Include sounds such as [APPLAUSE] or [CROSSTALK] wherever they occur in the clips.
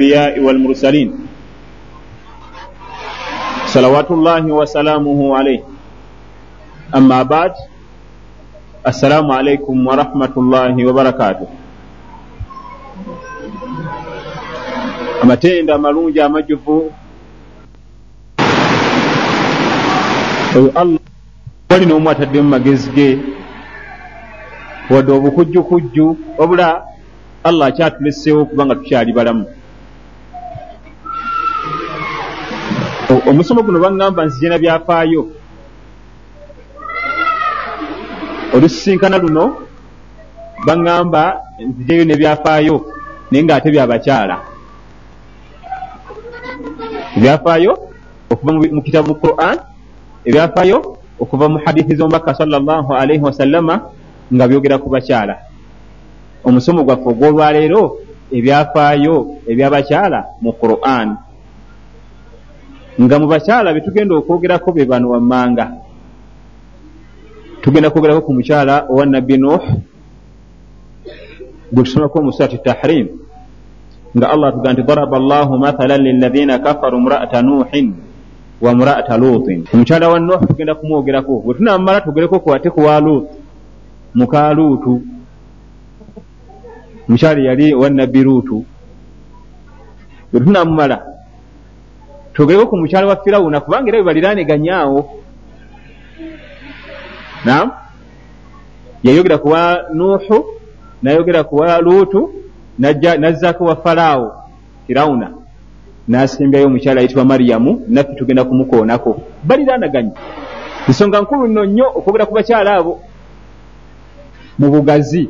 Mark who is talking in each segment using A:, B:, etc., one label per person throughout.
A: الأنبياء والمرسلين صلوات الله وسلامه عليه أما بعد السلام عليكم ورحمة الله وبركاته amatenda amalungi amajjuvu oyo allah wali n'omu ataddemu magezi ge wadde obukujjukujju wabula allah akyatuleseewo kubanga tukyali balamu omusomo guno baŋŋamba nzijena byafaayo. Olusisinkana luno baŋŋamba nzijeyo nebyafaayo naye ng'ate byabakyala ebyafaayo okuva mu kitabu mu quran ebyafaayo okuva mu hadithi z'omubaka salllah alaihi wasallama nga byogera ku bakyala. Omusomo gwaffe ogw'olwaleero ebyafaayo ebyabakyala mu quran nga mu bakyala betugenda okwogerako be bano wammanga. Tugenda kwogerako ku mukyala owa nabbi nuh gwe tusomako mu surati tahrim nga allah tuga nti daraba llahu mathalan lilahina kafaru mraata nuhin wa mraata lutin omukyala wa nuh tugenda kumwogerako. Bwe tunamala twogereko kwate kuwa lut muka luutu mukyala yali owa nabbi luutu. Bwe tunamumala twogereko ku mukyala wa firawuna kubanga era bebaliraneganyaawo nam yayogera kuwa nuhu nayogera kuwa luutu nazzaako wa falaawo firawuna. N'asimbyayo omukyala ayitibwa mariyamu naffe tugenda kumukoonako. Baliranaganya nsonga nkulu nno nnyo okwogera ku bakyala abo. Mu bugazi.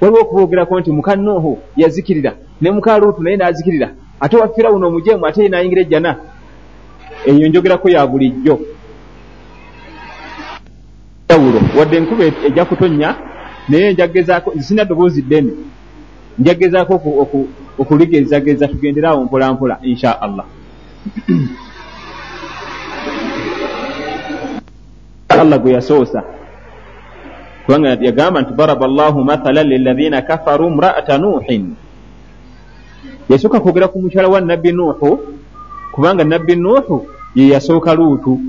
A: Waliwo okuboogerako nti muka nuhu yazikirira ne muka luutu naye n'azikirira ate wa firawuna omujeemu ate ye nayingira ejjana eyo njogerako ya bulijjo. Jawulo wadde enkuba ejja kutonnya naye njagezaako nzisina ddoboozi ddene njagezaako okuligezageza tugenderaawo mpola mpola insha allah [CLEARS THROAT] allah gwe yasoosa kubanga yagamba nti daraba llahu mathalan lilahina kafaru mraata nuhin yasooka kwogera ku mukyala wa nabbi nuuhu kubanga nabbi nuuhu ye yasooka luutu.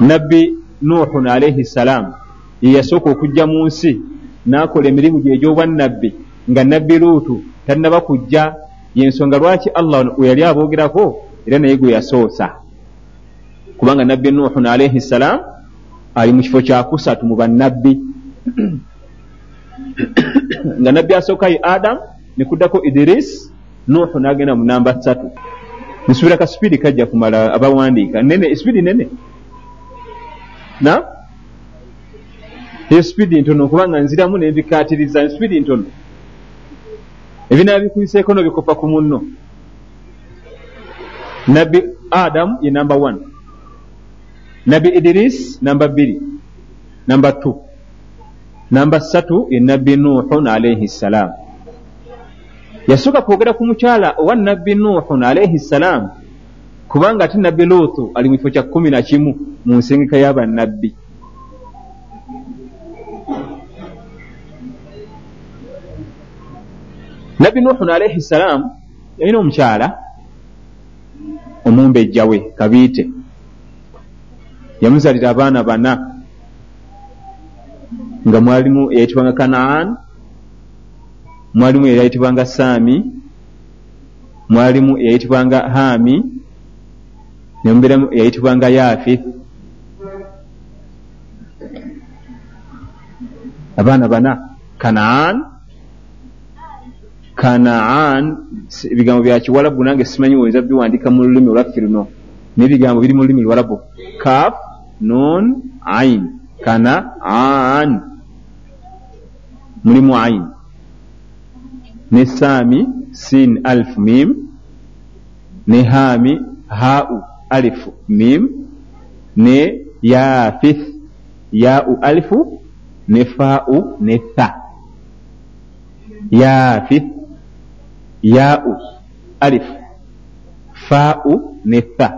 A: Nabbi nuuhun alaihi ssalaamu ye yasooka okujja mu nsi n'akola emirimu gye egy'obwannabbi nga nabbi luutu tannaba kujja. Yensonga lwaki allah we yali aboogerako era naye gwe yasoosa? Kubanga nabbi nuuhun alaihi ssalaamu ali mu kifo kyakusatu mu bannabbi [COUGHS] nga nabbi asooka ye adamu ne kuddako idiris nuuhu n'agenda mu namba ssatu. Nsuubira ka sipiidi kajja kumala abawandiika. Nene esipiidi nene? Na? Eyo sipiidi ntono kubanga nziramu nebikaatiriza sipiidi ntono. Ebinaba bikuyiseeko nobikopa ku munno. Nabbi adamu ye namba one. Nabbi idiris namba bbiri namba two namba ssatu ye nabbi nuuhun alaihi ssalaamu yasooka kwogera ku mukyala owa nabbi nuuhun alaihi ssalaamu kubanga ate nabbi luutu ali mu kifo kya kkumi na kimu mu nsengeka y'abannabbi nabbi nuuhun alaihi ssalaamu yalina omukyala omumbejja we kabiite. Yamuzalira abaana bana nga mwalimu eyayitibwanga kanaan mwalimu eyayitibwanga saami mwalimu eyayitibwanga haami nemubiramu eyayitibwanga yaafith abaana bana kanaan kanaan ebigambo bya kiwalabu nange simanyi oyinza biwandiika mu lulimi olwaffe luno naye ebigambo biri mu lulimi lwalabu kaf nun ain kanaan mulimu ain ne saami sin alf mim. Ne haami hau alifu mim. Ne yaafith yau alifu ne fau ne tha yaafith yau alif. Fau ne tha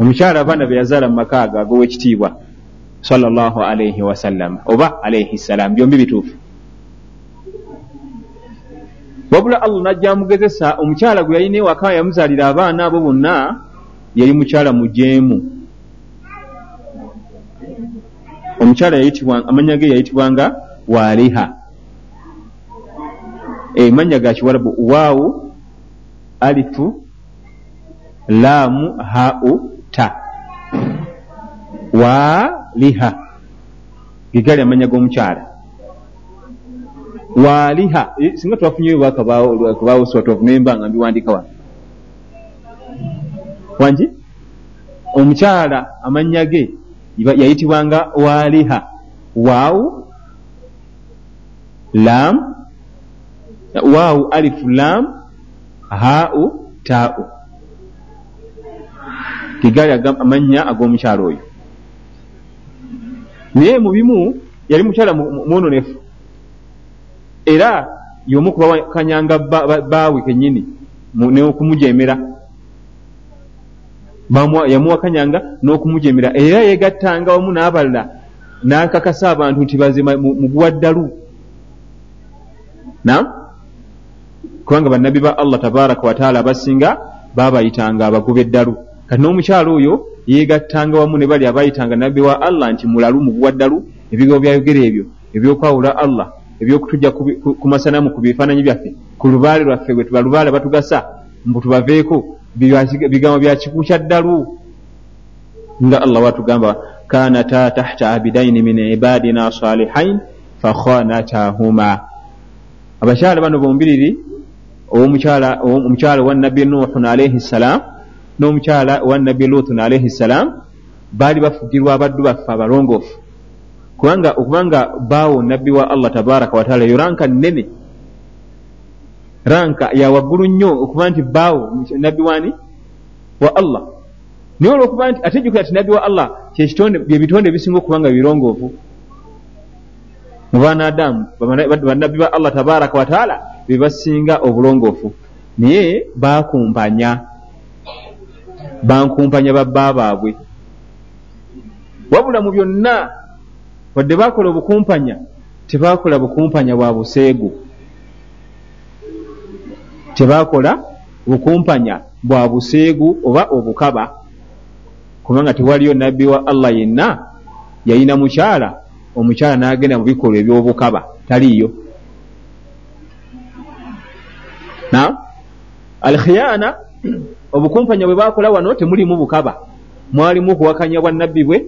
A: omukyala abaana be yazaala mu maka ago agowekitiibwa salllah alaihi wasallama oba alaihi ssalaamu byombi bituufu. Wabula allah najja amugezesa omukyala gwe yalina ewaka yamuzaalira abaana abo bonna yali mukyala mujeemu. Omukyala amanya ge yayitibwanga waaliha. Emanya ga kiwarabu waawu alifu laamu hau ta waaliha gegali amanya g'omukyala waaliha singa twafunyeyo bwakabaawo sort of memba nga mbiwandika wano. Wangi omukyala amanya ge yayitibwanga waaliha waawu lam waawu alifu lam hau tau. Kigali amanya ag'omukyala oyo naye mubimu yali mukyala mwononefu. Era yomu kubakanyanga baawe kenyini n'okumujemera yamuwakanyanga n'okumujemera era yegattanga wamu n'abalala n'akakasa abantu nti bazima muguwa ddalu nam kubanga bannabbi ba allah tabaraka wataala abasinga babayitanga abagoba eddalu kati n'omukyalo oyo yegattanga wamu ne bali abayitanga nabbi wa allah nti mulalu muguwa ddalu ebigambo byayogera ebyo ebyokwawula allah ebyokutujja ku masanamu ku bifaananyi byaffe. Ku lubaale lwaffe bwe tuba lubaale batugasa mbu tubaveeko bigambo bya kiku kya ddalu. Nga allah watugamba kanata tahta abidaini min ibadina salihain fakhanatahuma abakyala bano bombiriri omukyala wa nabbi nuhun alaihi ssalam n'omukyala wa nabbi lutun alaihi ssalam baali bafugirwa abaddu baffe abalongoofu. Kubanga okubanga baawo nabbi wa allah tabaraka wataala yo ranka nnene. Ranka yawaggulu nnyo okuba nti baawo nabbi wani? Wa allah. Naye olwokuba nti atejjukira ti nabbi wa allah byebitonde ebisinga okuba nga birongoofu. Mu baana adamu banabbi ba allah tabaraka wataala bebasinga obulongoofu. Naye bakumpanya bankumpanya babba baabwe. Wabula mu byonna wadde bakola obukumpanya tebakola bukumpanya bwa buseegu tebakola bukumpanya bwa buseegu oba obukaba kubanga tewaliyo nabbi wa allah yenna yayina mukyala omukyala n'agenda mu bikolwa ebyobukaba. Taliiyo. Na alkhiyana obukumpanya bwe bakola wano temulimu bukaba. Mwalimu okuwakanya bwa nabbi bwe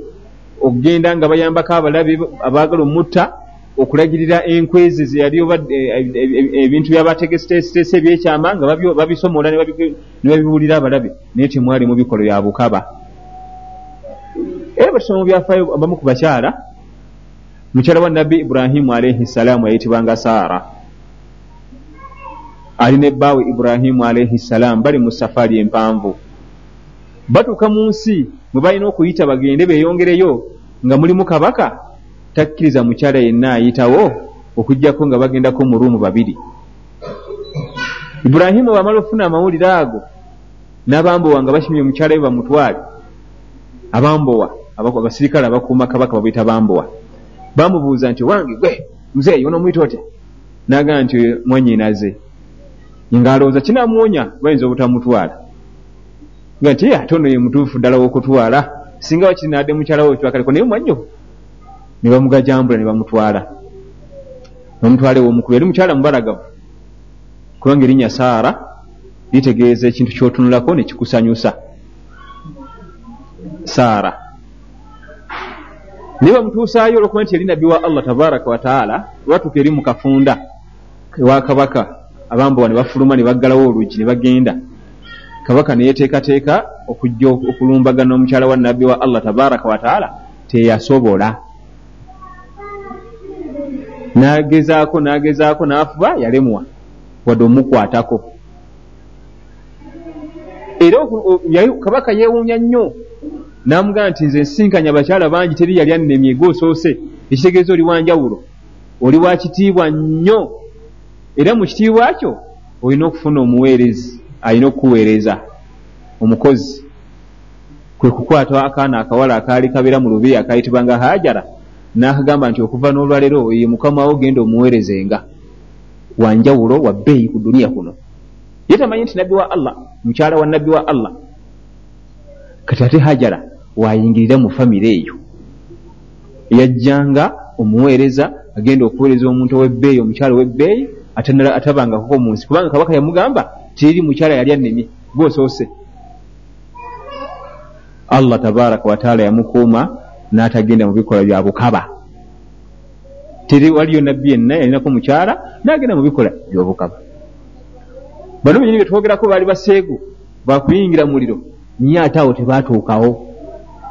A: okugenda nga bayambako abalabe abaagala omutta okulagirira enkwezi zeyali oba e, e, e, ebintu byabategesiteesiteese ebyekyama nga babisomola ne babibuulira abalabe naye temwali mu bikolo bya bukaba. Era batusoma mu byafaayo abamu ku bakyala mukyala wa nabbi iburahimu alaihi ssalaamu yayitibwanga saara ali ne bbaawe iburahimu alaihi ssalaamu bali mu safaari empanvu. Batuuka mu nsi mwe balina okuyita bagende beeyongereyo nga mulimu kabaka takkiriza mukyala yenna ayitawo okugjako nga bagendako mu ruumu babiri. Iburahimu bwamala okufuna amawulire ago n'abambowa nga bakimye mukyala we bamutwale. Abambowa abasirikale abakuuma kabaka babuyita bambowa bamubuuza nti wange gwe muzeeyi onomwita otya nagaa nti mwanyinaze ngaalowooza kinamuwonya bayinza obutamutwala nga nti ate ono ye mutuufu ddala wokutwala singa wakiri nadde mukyala we twakaleko naye mwanyo ne bamugajambula ne bamutwala. Bamutwala ewomukulu yali mukyala mubalagavu. Kubanga erinnya saara litegeeza ekintu kyotunulako nekikusanyusa saara. Naye bamutuusaayo olwokuba nti yali nabbi wa allah tabaraka wataala lwatuuka eri mukafunda ewa kabaka abambowa ne bafuluma ne baggalawo oluugi ne bagenda. Kabaka neyeteekateeka okujja okulumbagana omukyala wa nabbi wa allah tabaraka wataala teyasobola. Nagezaako nagezaako nafuba yalemwa wadde omukwatako. Era kabaka yeewuunya nnyo namugamba nti nze nsinkanya abakyala bangi teri yali annemye goosoose ekitegeeza oli wanjawulo. Oli wakitiibwa nnyo era mu kitiibwa kyo olina okufuna omuweerezi alina okukuweereza omukozi. Kwe kukwata akaana akawala akaali kabeera mu lubi akayitibwanga hajara n'akagamba nti okuva n'olwaleero ye mukamawo genda omuweerezenga. Wanjawulo wa bbeeyi ku duniya kuno. Ye tamanyi nti nabbi wa allah mukyala wa nabbi wa allah. Kati ate hajara wayingirira mu famire eyo. Yajjanga omuweereza agenda okuweereza omuntu owebbeeyi omukyala owebbeeyi atabangakoko mu nsi. Kubanga kabaka yamugamba tiri mukyala yali annemye gwosoose allah tabaraka wataala yamukuuma n'atagenda mu bikola bya bukaba. Teri waliyo nabbi yenna yalinako mukyala n'agenda mu bikola byobukaba bano benyini betwogerako baali baseegu bakuyingira muliro. Nye ate awo tebatuukawo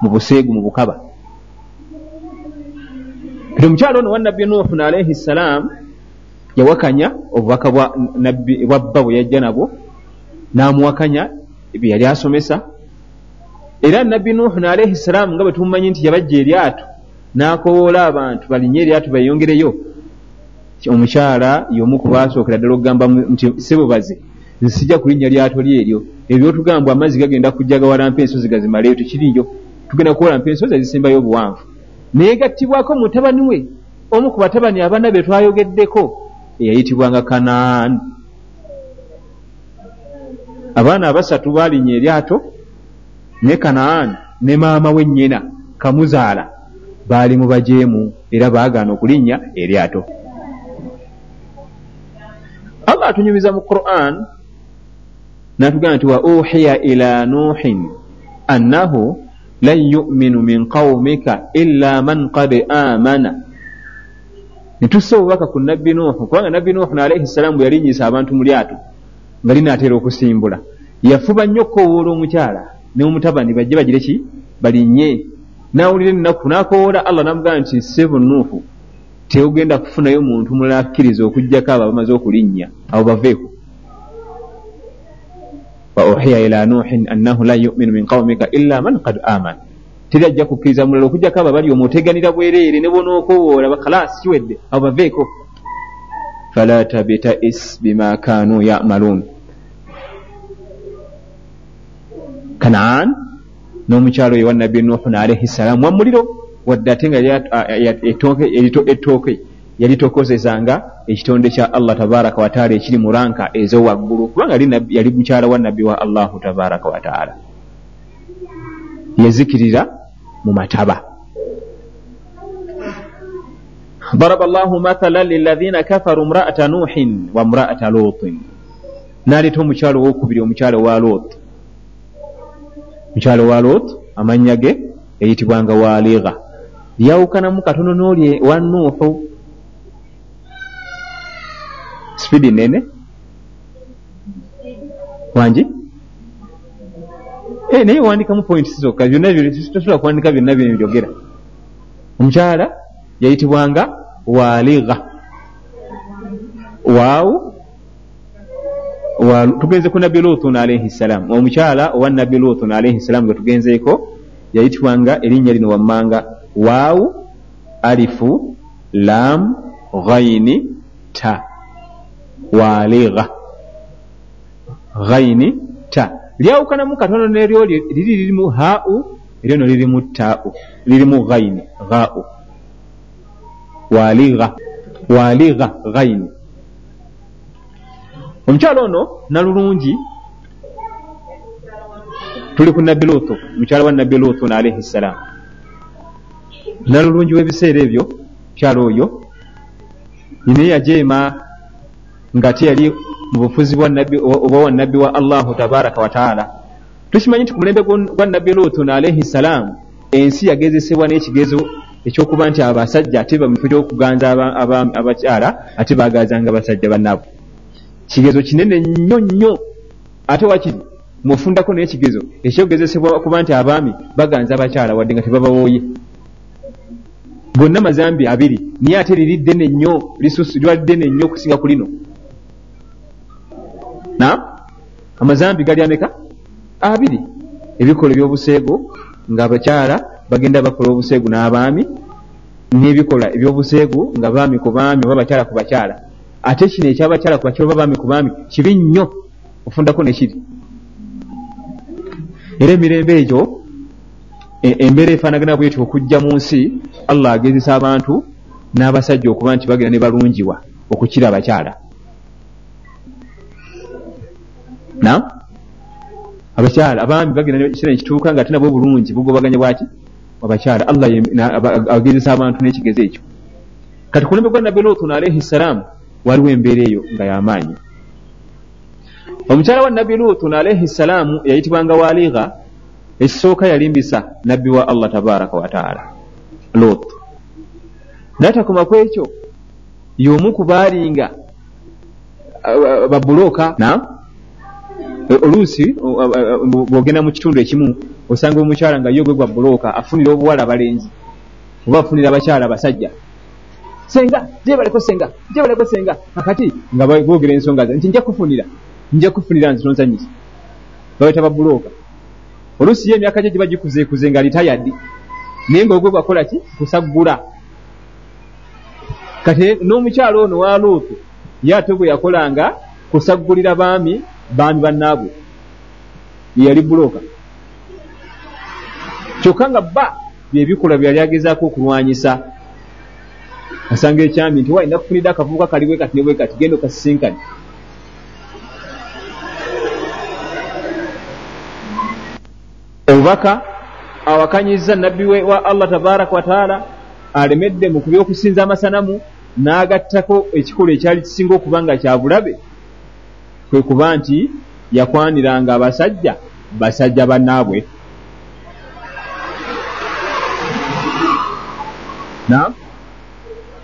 A: mu buseegu mu bukaba. Kati omukyala ono wa nabbi nuuhun alaihi ssalaamu yawakanya obubaka bwa bba bwe yajja nabwo n'amuwakanya bye yali asomesa. Era nabbi nuuhun alaihi ssalaamu nga bwe tumumanyi nti yabajja eryato n'akowoola abantu balinye eryato bayongereyo omukyala y'omu ku baasookera ddala okugamba nti sebubaze nzisijja kulinnya lyato lyeryo ebyotugamba amazzi gagenda kujja gawala mpa ensozi gazimaleyo tekiriyo tugenda kuwola mpa ensozi ezisembayo obuwanvu. Naye gattibwako mutabani we omu ku batabani abana be twayogeddeko eyayitibwanga kanaani abaana abasatu baalinya eryato ne kanaani ne maama we nnyina kamuzaala baali mu bajeemu era baagaana okulinnya eryato. Allah atunyumiza mu quran natugamba nti wa uhiya ila nuhin annahu lan yuminu min qaumika illa man qad amana netussa obubaka ku nabbi nuuhu kubanga nabbi nuuhu alaihi ssalaamu bwe yalinyisa abantu mu lyato nga linaatera okusimbula. Yafuba nnyo okukowoola omukyala ne mutabani bajje bagire ki? Balinnye nawulira ennaku nakowoola allah namugamba nti sebu nuuhu teogenda kufunayo muntu mulala akkiriza okugjako abo bamaze okulinnya abo baveeko wa uhiya ila nuhin annahu lan yuminu min qaumika illa man kad amana teri ajja kukkiriza mulala okugjako abo bali omuoteganira bwereere ne bonaokowoola bakalasi kiwedde abo baveeko. Fala tabitais bima kanu yamaluun. Kanaan n'omukyalo oyo wa nabbi nuhun alaihi ssalaamu wamuliro wadde ate nga ettooke yalitokozezanga ekitonde kya allah tabaraka wataala ekiri mu ranka ezowaggulu kubanga yali mukyala wa nabbi wa allahu tabaraka wataala yazikirira mu mataba ضرب الله مثلا للذين كفروا امرأة نوح وامرأة لوط نالت omukyalo owokubiri omukyalo wa lot mukyalo wa lot amannya ge eyitibwanga waaliga lyawukanamu katono n'oli wa nuuhu sipidi nene wangi e, naye wandikamu points zokka tosobola kuwandika byonna bino byogera omukyala yayitibwanga waaliga. Waawu tugenze ku nabbi lutun alaihi ssalaamu omukyala owa nabbi lutun alaihi ssalaamu gwe tugenzeeko yayitibwanga erinnya lino wammanga waawu alifu lam ghaini ta. Waaliga. Ghaini ta lyawukanamu katono neryo liri lirimu haau eryono lirimu taau lirimu ghaini ghau. Waaliga waaliga ghaini omukyalo ono nalulungi. Tuli ku nabbi luutu mukyala wa nabbi luutu alaihi ssalaamu nalulungi w'ebiseera ebyo mukyalo oyo. Naye yajeema ng'ate yali mu bufuzi oba wa nabbi wa allahu tabaraka wataala tukimanyi nti ku mulembe gwa nabbi luutu alaihi ssalaamu ensi yagezesebwa n'ekigezo ekyokuba nti abasajja ate bamufo gyokuganza abakyala ate bagazanga basajja bannabo kigezo kinene nnyo nnyo. Ate wakiri mufundako n'ekigezo ekyogezesebwa kuba nti abaami baganza abakyala wadde nga tebabawooye. Gonna mazambi abiri naye ate liri ddene nnyo liba ddene nnyo okusinga ku lino. na amazambi gali ameka? Abiri. Ebikola ebyobuseego ngaabakyala bagenda bakola obuseegu n'abaami n'ebikola ebyobuseegu nga baami ku baami oba bakyala ku bakyala. Ate kino ekyabakyala ku bakyala oba baami ku baami kibi nnyo ofundako nekiri era emirembe egyo embeera efaanagana bwetyo okujja mu nsi allah agezesa abantu n'abasajja okuba nti bagenda ne balungiwa okukira abakyala na abakyala abaami bagenda ekiseera nekituuka nga tinabo bulungi bugobaganya bwaki? Abakyala allah agezesa abantu n'ekigezi ekyo. Kati kulembe gwa nabbi lutun alaihi ssalaamu waliwo embeera eyo nga yamaanyi omukyala wa nabbi lutun alaihi ssalaamu eyayitibwanga waaliga ekisooka yalimbisa nabbi wa allah tabaraka wataala lut natakoma ku ekyo y'omu ku baalinga babulooka na oluusi bwogenda mu kitundu ekimu osanga omukyala nga yogwe gwa bulooka afunira obuwala balenzi oba afunira abakyala basajja. Senga jebaleko senga jebaleko senga akati nga boogera ensonga nti nja kufunira nja kufunira nzi nonsanyisa baweta babulooka oluusi ye emyaka gye giba gikuzeekuze nga litayaddi naye nga ogwe bwakola ki? Kusaggula. Kati n'omukyalo ono wa luutu ye ate bwe yakolanga kusaggulira baami baami bannaabwe yeyali bulooka kyokka nga bba byebikola byeyali agezaako okulwanyisa asanga ekyami nti waina kufunidde akavubuka kali bwe kati ne bwe kati genda okasisinkani obubaka awakanyiza nabbi wa allah tabaraka wataala alemedde mu kubyokusinza amasanamu n'agattako ekikolo ekyali kisinga okuba nga kya bulabe kwe kuba nti yakwaniranga abasajja basajja bannaabwe. Na?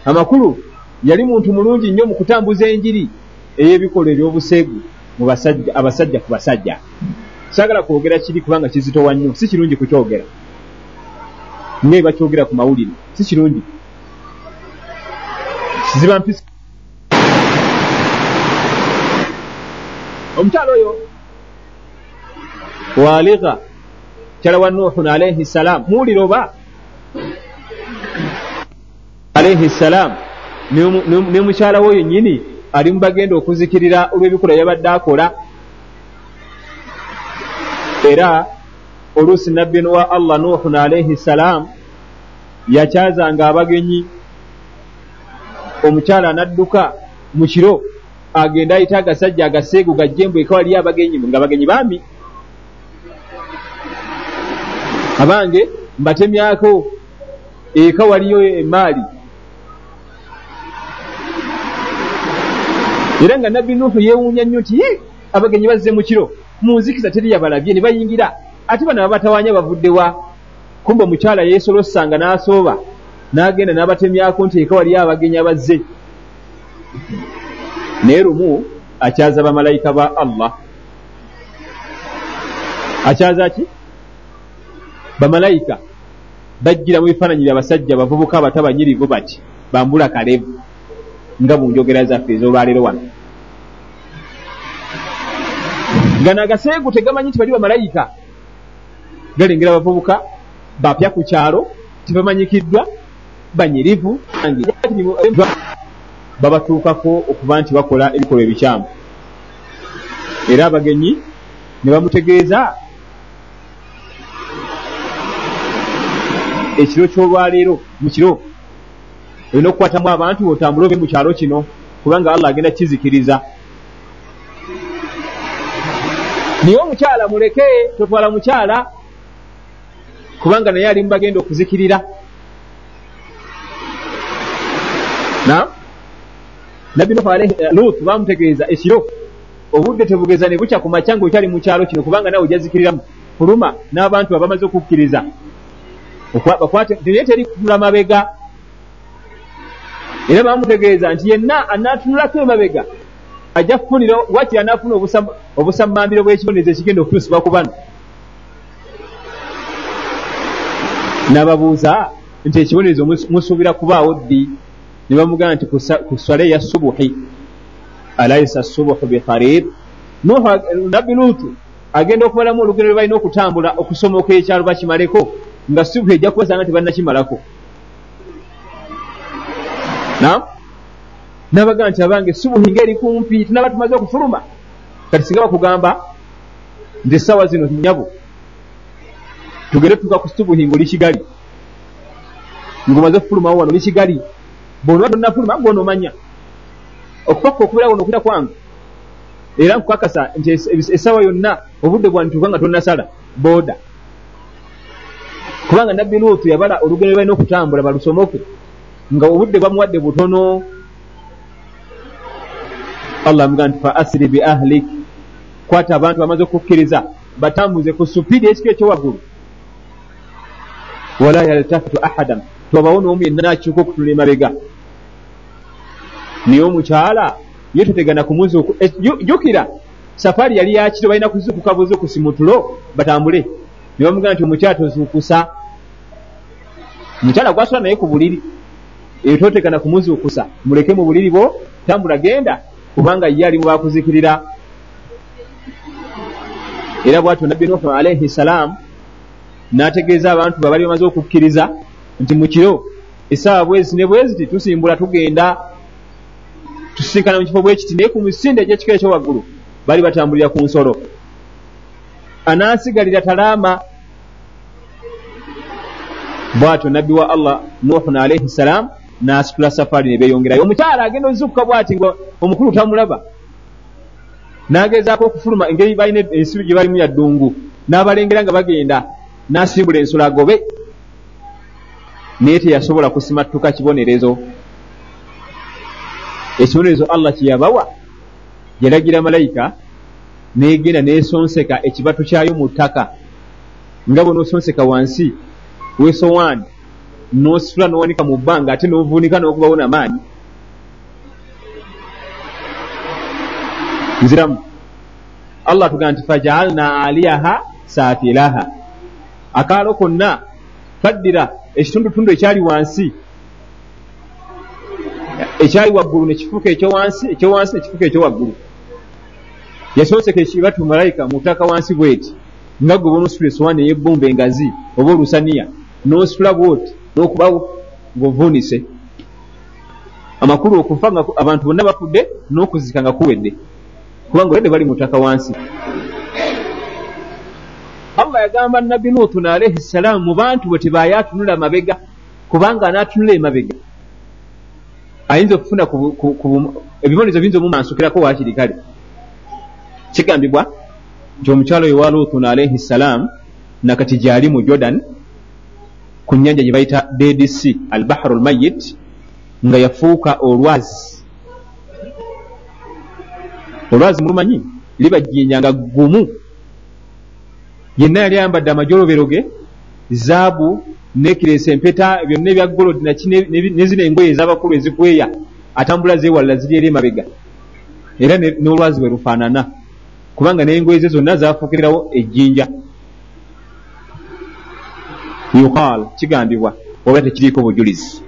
A: Amakulu yali muntu mulungi nnyo mu kutambuza enjiri ey'ebikolo ebyobuseegu mu basajja abasajja ku basajja. Saagala kwogera kiri kubanga kizitowa nnyo si kirungi kukyogera. Nga bakyogera ku mawulire si kirungi. Kiziba mpisa omukyalo oyo waaliga kyala wa nuhun alaihi ssalaamu muwulire oba? Alaihi ssalaamu ne mukyala we yennyini ali mu bagenda okuzikirira olw'ebikola yabadde akola. Era oluusi nabbi wa allah nuhun alaihi ssalaamu yakyazanga abagenyi. Omukyala anadduka mu kiro agenda ayita agasajja agaseegu gajjembu eka waliyo abagenyi nga abagenyi baami. Abange mbatemyako eka waliyo emaali. Era nga nabbi nuuhu yeewuunya nnyo nti abagenyi bazze mu kiro munzikiza teri yabalabye ne bayingira. Ate bano babatawanya bavuddewa kumba omukyala yeesolosanga n'asooba n'agenda n'abatemyako nti eka waliyo abagenyi abazze naye lumu akyaza bamalayika ba allah. Akyaza ki? Bamalayika bajjira mu bifaananyi bya basajja bavubuka abatabanyirivu bati bambula kalevu nga mu njogera zaffe ez'olwaleero wano. Nga nagaseegu tegamanyi nti bali bamalayika. Galengera abavubuka bapya ku kyalo tibamanyikiddwa banyirivu babatuukako okuba nti bakola ebikolwa ebikyamu. Era abagenyi ne bamutegeeza ekiro ky'olwaleero mu kiro olina okukwatamu abantu otambule obe mu kyalo kino kubanga allah agenda kizikiriza. Naye omukyala muleke totwala mukyala kubanga naye ali mu bagenda okuzikirira nabbi lut bamutegeeza ekiro. Obudde tebugeza ne bukya ku makya ngaokyali mu kyalo kino kubanga nawe ojazikiriramu fuluma n'abantu abamaze okukkiriza. Naye teri kutunula mabega. Era bamutegeeza nti yenna anatunulako emabega. Ajja kufunira wakiri anaafuna obusamambiro bw'ekibonezo ekigenda okutuusibwa ku bano n'ababuuza nti ekibonezo musuubira kubaawo ddi ne bamugamba nti ku swale ya subuhi alaisa subuhu bikarib nabbi luutu agenda okubalamu olugendo lwe balina okutambula okusomoka ekyalo bakimaleko nga subuhi ejja kubasanga tebannakimalako nabagamba nti abange subuhi ngaeri kumpi tunaba tumaze okufuluma. Kati singa bakugamba nti essaawa zino nyabo tugende tuka ku subuhi ngaoli kigali. Ngaomaze okufulumawo wano oli kigali bonoba tonnafuluma gwonoomanya okupakka okubeera wano okwita kwange. Era nkukakasa nti essaawa yonna obudde bwanituuka nga tonnasala booda. Kubanga nabbi luutu yabala olugendo balina okutambula balusomoke nga obudde bamuwadde butono. Allah amuga nti fa asiri bi ahlik. Kwata abantu bamaze okukkiriza batambuze ku supiidi ekiko ekyowaggulu wala yaltafitu ahadan tobawo n'omu yenna nakiuka okutunula emabega naye omukyala ye totegana kumuzuuku eh, jukira. Safaari yali yakiro balina kuzuukuka buzuukusi mutulo batambule. Ne bamugamba nti omukyala tozuukusa. Omukyala gwasula naye ku buliri. Eyo totegana kumuzuukusa muleke mu buliri bwo tambula genda kubanga ye ali mubakuzikirira era bwatyo nabbi nuhu alaihi salaamu n'ategeeza abantu be bali bamaze okukkiriza nti mu kiro essaawa bwezi ne bweziti tusimbula tugenda tusisinkana mu kifo bwe kiti naye ku misinde egyekiko ekyowaggulu bali batambulira ku nsolo. Anaasigalira talaama bwatyo nabbi wa allah nuhun alaihi salaamu n'asitula safaari ne beeyongerayo. Omukyala agenda ozukuka bwati nga omukulu tamulaba. N'agezaako okufuluma engeri balina ensibi gye balimu ya ddungu n'abalengera nga bagenda n'asimbula ensolo agobe naye teyasobola kusimattuka kibonerezo. Ekibonerezo allah kyeyabawa. Yalagira malayika negenda nesonseka ekibatu kyayo mu ttaka. Nga bwe nosonseka wansi wesowaani nositula nowanika mu bbanga ate novuunika nokubawo namaanyi. Nziramu. Allah tugaa nti fajaalna aliyaha saafilaha akaalo konna twaddira ekitundutundu ekyali wansi. Ekyali waggulu nekifuuka ekyowansi ekyowansi nekifuuka ekyowaggulu yasooseka ekibatu malayika mu ttaka wansi bweti. Nga gwe bonositula esowaani eyebbumba engazi oba olusaniya nositula bwoti nokubawo ngaovuunise amakulu okufa nga abantu bonna bafudde n'okuzika nga kuwedde kubanga oledde bali mu ttaka wansi allah yagamba nabbi nuutun alaihi ssalaamu mu bantu bwe tebaye atunula mabega kubanga anaatunula emabega. Ayinza okufuna ebibonezo biyinza omumansukirako waakiri kale kigambibwa nti omukyalo oyo wa luutun alaihi ssalaamu nakati gyali mu jordan ku nyanja gye bayita sea al bahru lmayit nga yafuuka olwazi. Olwazi mulumanyi? Libajinja nga gumu yenna yali ayambadde amajoloberoge zaabu nekiresa empeta byonna ebya golodi naki nezino engoye ezabakulu ezikweya atambula zewalala ziri eri emabega. Era n'olwazi bwe lufaanana kubanga n'engoye ze zonna zafuukirirawo ejjinja. Yuqal kigambibwa oba tekiriiko bujulizi.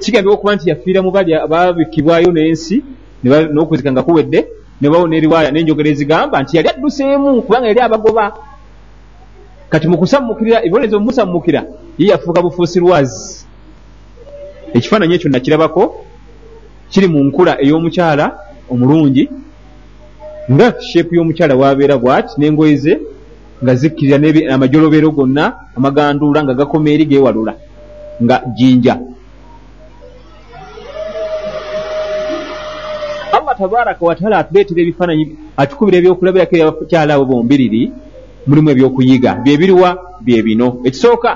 A: Kigambibwa okuba nti yafiira mu bali ababikibwayo n'ensi n'okuzika nga kuwedde nebawo neriwaaya nenjogera ezigamba nti yali adduseemu kubanga yali abagoba. Kati mukusammukirira ebibonezo mumusammukira ye yafuuka bufuusirwazi ekifaananyi ekyo nakirabako kiri mu nkula ey'omukyala omulungi nga sheepu y'omukyala wabeera bwati n'engoye ze nga zikkirira amajolobero gonna amaganduula nga gakoma eri geewalula nga jinja allah tabaraka wataala atuleetera ebifaananyi atukubira ebyokulabirako ebyakyala abo bombiriri mulimu ebyokuyiga byebiriwa bye bino. Ekisooka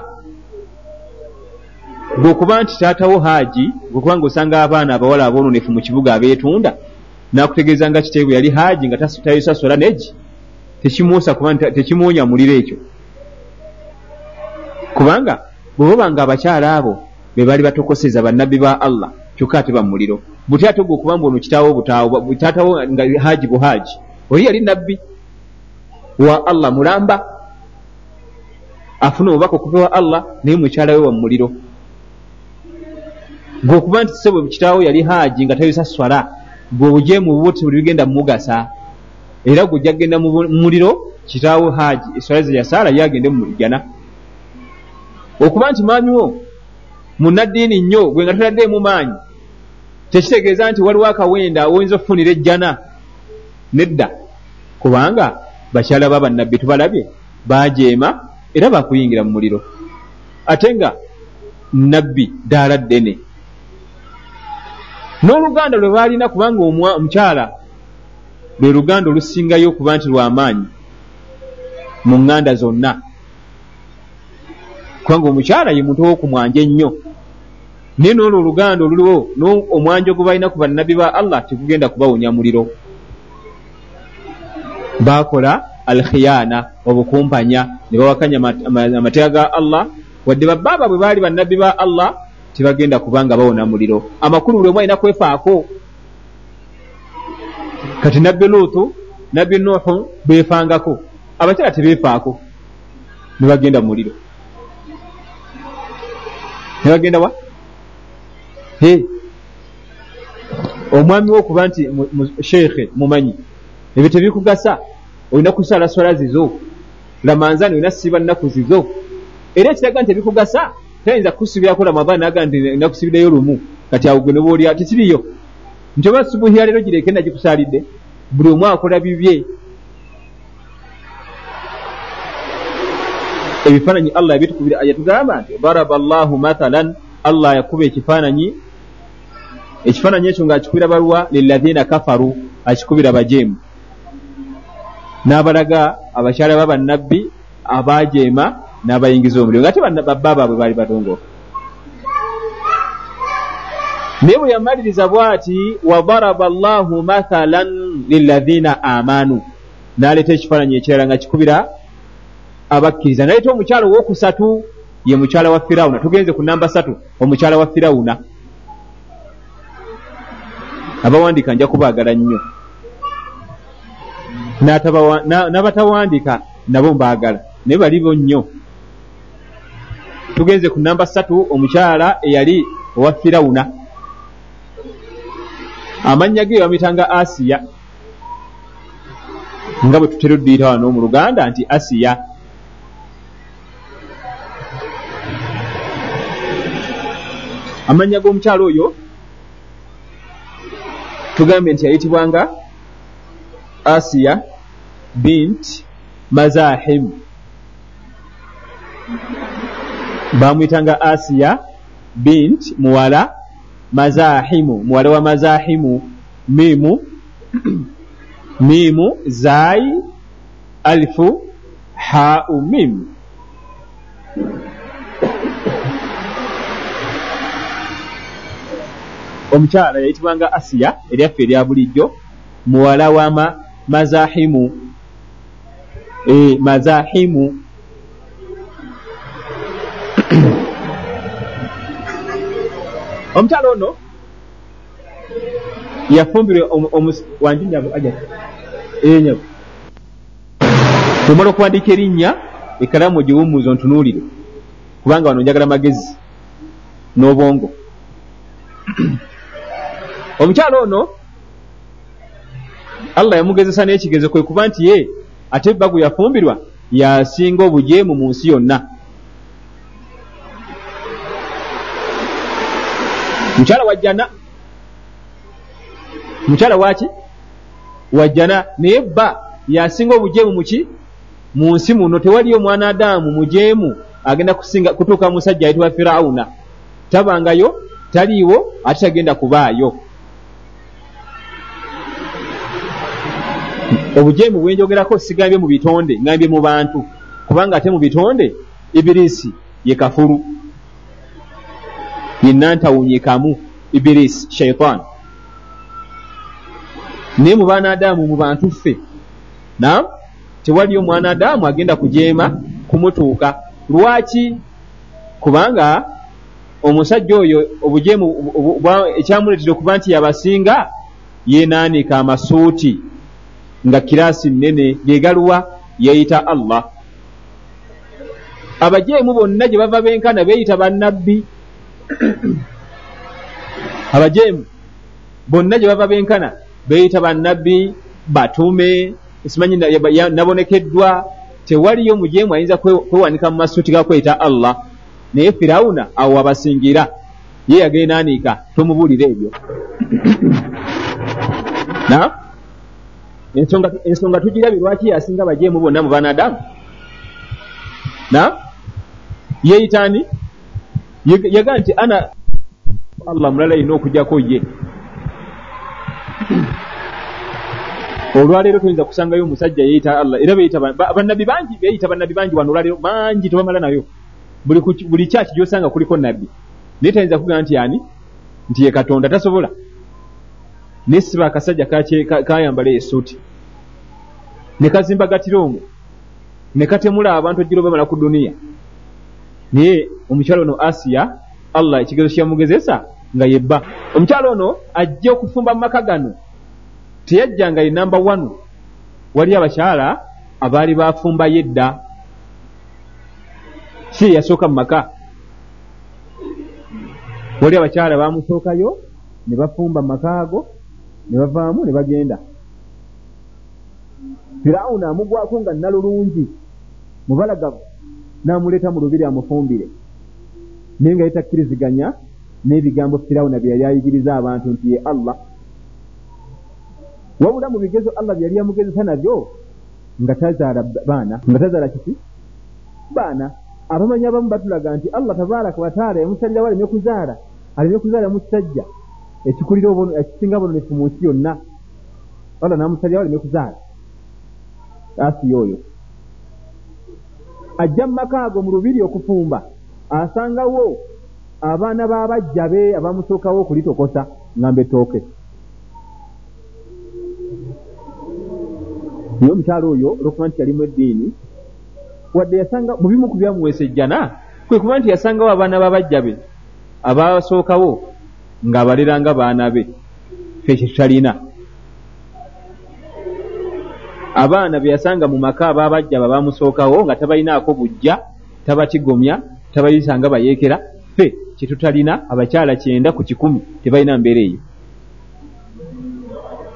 A: bweokuba nti taatawo haaji bwekuba nga osanga abaana abawala aboononefu mu kibuga abeetunda nakutegeeza nga kiteebwe yali haaji nga tayisasola negi tekimuusa kuba tekimuwonya muliro ekyo. Kubanga bwebaba nga abakyala abo be baali batokoseza bannabbi ba allah kyokka ate bamuliro buti ate gwe okuba mbu ono kitaawo butaawo taatawo nga haaji buhaaji oli yali nabbi wa allah mulamba afuna obubaka okuva wa allah naye mukyala we wamuliro gwe okuba nti sebo kitaawo yali haaji nga tayisa swala gwe obujeemu bubuti buli bigenda mumugasa era gujja kgenda mu muliro kitaawo haaji eswala ze yasaala ye agende mumulijana okuba nti maami wo munaddiini nnyo gwe nga totaddeemu maanyi tekitegeeza nti waliwo akawenda oyinza okufunira ejjana nedda. Kubanga bakyala ba bannabbi tubalabye bajeema era bakuyingira mu muliro. Ate nga nabbi ddaala ddene. N'oluganda lwe baalina kubanga omukyala lwe luganda olusingayo okuba nti lwamaanyi mu ŋŋanda zonna. Kubanga omukyala ye muntu wokumwanja ennyo naye noolwo oluganda oluliwo omwanjo gwe balina ku bannabbi ba allah tegugenda kubawonya muliro. Bakola alkhiyaana obukumpanya ne bawakanya amateeka ga allah. Wadde babbaaba bwe baali bannabbi ba allah tebagenda kubanga bawona muliro. Amakulu buli omu alina kwefaako. Kati nabbi luutu nabbi nuuhu beefangako. Abakyala tebeefaako. Nebagenda muliro. Nebagenda wa omwami wo okuba nti sheekhe mumanyi. Ebyo tebikugasa. Olina kusala swala zizo. Lamanzani olina siba nnaku zizo. Era ekiraga nti ebikugasa tayinza kukusibirako ramadan naga nti nakusibirayo lumu. Kati awo gwe nobaolya tekiriyo nti oba subuhi ya leero gireke nagikusalidde buli omu akola bibye. Ebifaananyi allah yabitukubira yatugamba nti daraba llahu mathalan allah yakuba ekifaananyi ekifaananyi ekyo ngaakikubira baluwa lilathina kafaru akikubira bajeemu n'abalaga abakyala babannabbi abajeema n'abayingiza omuliro. Nga te babba baabwe baali batongoofu naye bwe yamaliriza bw'ati wadaraba llahu mathalan lilathina amanu n'aleeta ekifaananyi ekirala nga kikubira abakkiriza. Naleeta omukyala owokusatu ye mukyala wa firawuna. Tugenze ku namba satu omukyala wa firawuna abawandiika nja kubaagala nnyo. N'abatawandiika nabo mbaagala. Naye balibo nnyo. Tugenze ku namba satu omukyala eyali owa firawuna. Amannya ge bamitanga asiya. Nga bwe tutera odduyita wano mu luganda nti asiya. Amannya g'omukyalo oyo tugambe nti yayitibwanga asiya bint mazahim. Bamwyitanga asiya bint muwala mazahimu. Muwala wa mazahimu mimu [CLEARS THROAT] mimu zai alifu hau mimu omukyala yayitibwanga asiya eryaffe erya bulijjo muwala wa ma, mazahimu. E, mazahimu. [COUGHS] Omukyala ono yafumbirwe wanjinyago enyago omala okuwandiika erinnya ekalamu giwumuuza ontunuulire kubanga wano njagala magezi n'obwongo [COUGHS] omukyala ono allah yamugezesa n'ekigezo kwe kuba nti ye ate ebba gwe yafumbirwa yasinga obujeemu mu nsi yonna. Mukyala wajjana mukyala waki wajjana naye bba yasinga obujeemu muki mu nsi muno. Tewaliyo omwana adaamu mujeemu agenda kusinga kutuuka musajja ayitibwa firawuna. Tabangayo taliiwo ate tagenda kubaayo obujeemu bwenjogerako sigambye mu bitonde ngambye mu bantu. Kubanga ate mu bitonde ibirisi ye kafulu. Yenantawunyikamu ibirisi shaitan naye mu baanaadaamu mu bantu ffe nam tewaliyo omwana adaamu agenda kujeema kumutuuka. Lwaki? Kubanga omusajja oyo obujeemu ekyamuleetera okuba nti yabasinga yenaanika amasuuti nga kiraasi nnene gegaluwa yeyita allah. Abajeemu bonna gye bava benkana beeyita bannabbi. [CLEARS THROAT] Abajeemu bonna gye bava benkana beeyita bannabbi batume simanyi nabonekeddwa. Tewaliyo mujeemu ayinza kwewanika mu masuuti gakweyita allah. Naye firawuna awo wabasingira ye yagenaanika tomubuulira ebyo. [CLEARS THROAT] Na ensonga, tugirabye lwaki yasinga bajeemu bonna mu banadamu? Na? Yeyitaani yaga nti ana allah mulala yina okujjako ye. [CLEARS THROAT] Olwaleero toyinza kusangayo omusajja yeeyita allah. Era beyita bannabbi bangi beeyita bannabbi bangi wano olwaleero bangi tebamala nayo. Buli kyaki gyosanga kuliko nabbi naye tayinza kugamba nti ani? Nti ye katonda tasobola naye siba akasajja kayambala esuuti. Ne kazimba gatirongo ne katemula abantu ejjiro bamala ku duniya. Naye omukyalo ono asiya allah ekigezo kyeyamugezesa nga yebba. Omukyalo ono ajja okufumba mu maka gano. Teyajja nga ye namba wanu wali abakyala abaali bafumbayo edda si ye yasooka mu maka. Wali abakyala bamusookayo ne bafumba mu maka ago ne bavaamu ne bagenda. Firawuna amugwako nga nalulungi mubalagavu n'amuleeta mu lubiri amufumbire. Naye nga yetakkiriziganya n'ebigambo firawuna bye yali ayigiriza abantu nti ye allah wabula mu bigezo allah bye yali yamugezesa nabyo nga tazaala baana nga tazaala kiki? Baana. Abamanyi abamu batulaga nti allah tabaraka wataala yamusalirawo aleme kuzaala aleme kuzaala mu kisajja ekikulira ekisinga bononefu mu nsi yonna. Allah namusalirawo aleme kuzaala. Asiya oyo ajja mu maka ago mu lubiri okufumba asangawo abaana b'abajja be abamusookawo okulitokosa ngamba ettooke naye omukyalo oyo olwokuba nti yalimu eddiini wadde yasanga mu bimu ku byamuweesejjana kwe kuba nti yasangawo abaana b'abajja be abasookawo ng'abaleranga baana be fe kye tutalina. Abaana be yasanga mu maka abaabajja ba bamusookawo nga tabalinaako bujja tabatigomya tabayisa nga bayeekera ffe kye tutalina abakyala kyenda ku kikumi tebalina mbeera eyo.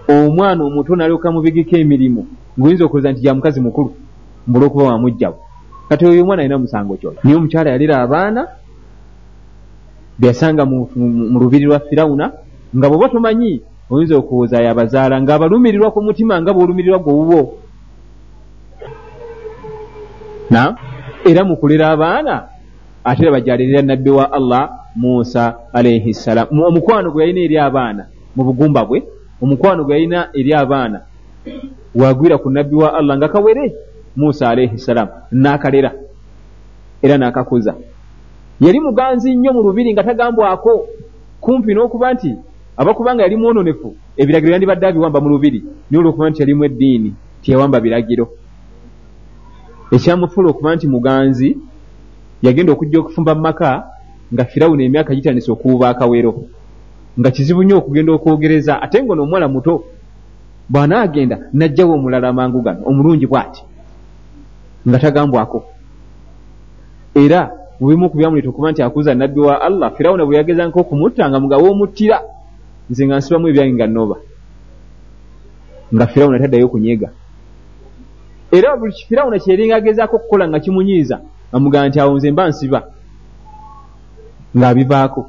A: Omwana omuto nalyoka mubigiko emirimu ngaoyinza okulooza nti ya mukazi mukulu mbula okuba wamugjawo kati oyo omwana alina musango kyola naye omukyala yalira abaana byasanga mu lubiri lwa firawuna nga bweoba tomanyi oyinza okuwooza yabazaala ng'abalumirirwa ku mutima nga bwolumirirwa gwewubo na? Era mu kulera abaana ate era bajalirira nabbi wa allah musa alaihi ssalam omukwano gwe yalina eri abaana mu bugumba bwe omukwano gwe yalina eri abaana wagwira ku nabbi wa allah nga kawere musa alaihi ssalam n'akalera era n'akakuza yali muganzi nnyo mu lubiri nga tagambwako. Kumpi n'okuba nti abakubanga yali mwononefu ebiragiro yandibadde abiwamba mu lubiri naye olwokuba nti yalimu eddiini tiyawamba biragiro. Ekyamufuula okuba nti muganzi yagenda okujja okufumba mu maka nga firawuna emyaka gitandisa okuwuba akawero nga kizibu nnyo okugenda okwogereza ate nga noomuwala muto bw'anaagenda najjawo omulala amangu gano omulungi bw'ati nga tagambwako. Era mubimu ku byamuleeta okuba nti akuza nabbi wa allah. Firawuna bwe yagezanko okumutta nga mugawo omuttira nze nga nsibamu ebyange nga noba nga firawuna taddayo okunyega era buli firawuna kyeringa agezaako okukola nga kimunyiiza amugamba nti awo nze mba nsiba ng'abivaako.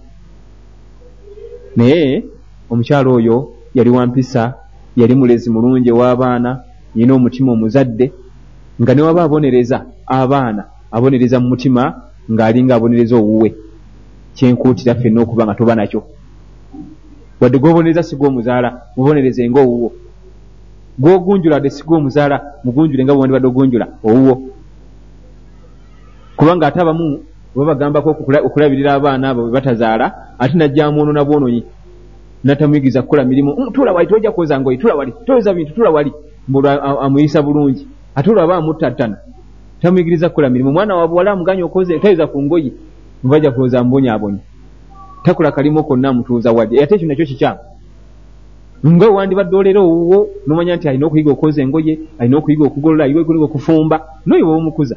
A: Naye omukyalo oyo yali wampisa yali mulezi mulungi ow'abaana yina omutima omuzadde nga newaba abonereza abaana abonereza mu mutima ng'alinga abonereza owuwe. Kyenkuutira ffenna okuba nga toba nakyo. Wadde gwobonereza si gwomuzaala mubonereze nga owuwo. Gwogunjula wadde si gwomuzaala mugunjule nga bwewandibadde ogunjula owuwo. Kubanga ate abamu oba bagambako okulabirira abaana abo bebatazaala ate najja mwonoona bwononyi natamuyigiriza kukola mirimu mm, tula wali tojja kwoza ngoyi tula wali toyeza bintu tula wali mbulu amuyisa bulungi. Ate olwaba amuttattana tamuyigiriza kukola mirimu. Omwana wa buwala amuganya okoze toyeza ku ngoyi mubajja kulowooza mbonyaabonyi takola kalimu konna amutuuza wadde. Ate ekyo nakyo kikyamu. Nga wandibadde olera owuwo nomanya nti alina okuyiga okwoza engoye alina okuyiga okugolola alina okuyiga okufumba noyo bwe omukuza.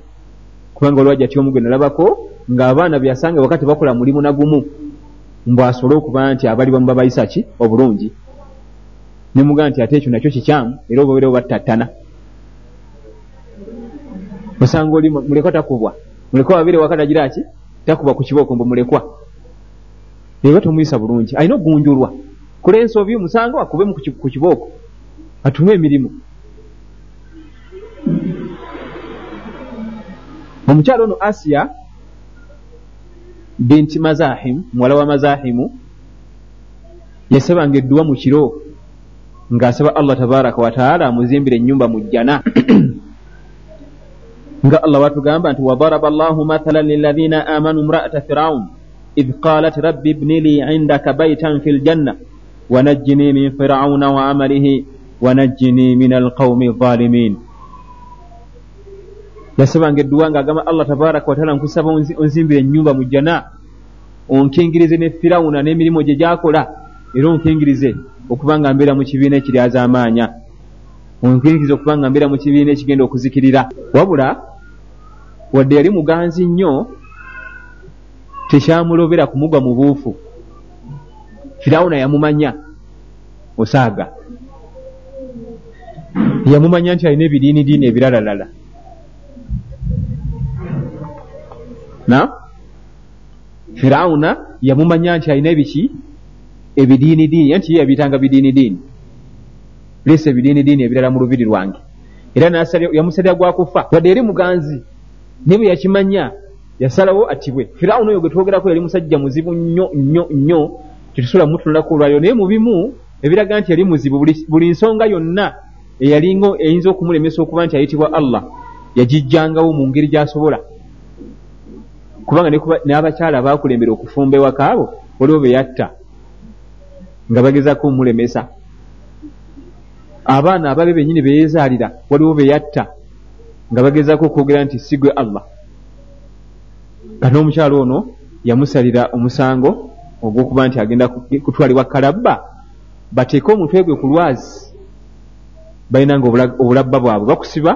A: Kubanga olwajja ty omugwe nalabako ng'abaana byasanga wakati bakola mulimu nagumu mbw asobole okuba nti abali bamu babayisa ki? Obulungi. Nemugaa nti ate ekyo nakyo kikyamu era obabeerewo battattana osanga oli mulekwa takubwa. Mulekwa wabeere wakati agira ki? Takubwa ku kibooko mbu mulekwa. Eba tomuyisa bulungi. Alina okugunjulwa kula ensobi musanga akube ku kibooko atume emirimu. Omukyalo ono asiya binti mazahimu muwala wa mazahimu yasabanga edduwa mu kiro ng'asaba allah tabaraka wataala amuzimbire enyumba mu jjana [CLEARS THROAT] nga allah watugamba nti wadaraba llahu mathalan lilathina amanu mraata firaun idh qalat rabbi ibni li indaka baitan fi ljanna wanajjini min firauna wa amalihi wanajjini min alqaumi zalimin. Yasabanga edduwa ngaagamba allah tabaraka wataala nkusaba onzimbire enyumba mu jjana onkingirize ne firawuna n'emirimu gye gyakola era onkingirize okuba nga mbeera mu kibiina ekiryaza onkingirize okuba nga mbeera mu kibiina ekigenda okuzikirira. Wabula wadde yali muganzi nnyo tekyamulobera kumugwa mu buufu. Firawuna yamumanya osaaga. Yamumanya nti alina ebidiinidiini ebiralalala. Na? Firawuna yamumanya nti alina ebiki ebidiinidiini anti ye yabiyitanga bidiinidiini leesa ebidiinidiini ebirala mu lubiri lwange. Era yamusalira gwakufa wadde yali muganzi naye bwe yakimanya yasalawo atibwe firawuna oyo gwe twogerako yali musajja muzibu nnyo nnyo nnyo tetusobola mutunulako olwaliro naye mu bimu ebiraga nti yali muzibu buli nsonga yonna eyalinga eyinza okumulemesa okuba nti ayitibwa allah yagijjangawo mu ngeri gy'asobola. Kubanga n'abakyala baakulembera okufumba ewakaabo waliwo be yatta nga bagezako omulemesa abaana ababe bennyini beyeezaalira waliwo be yatta nga bagezako okwogera nti sigwe allah. Kati n'omukyalo ono yamusalira omusango ogw'okuba nti agenda kutwalibwa kalabba bateeke omutwe gwe ku lwazi. Balina nga obulabba bwabwe bakusiba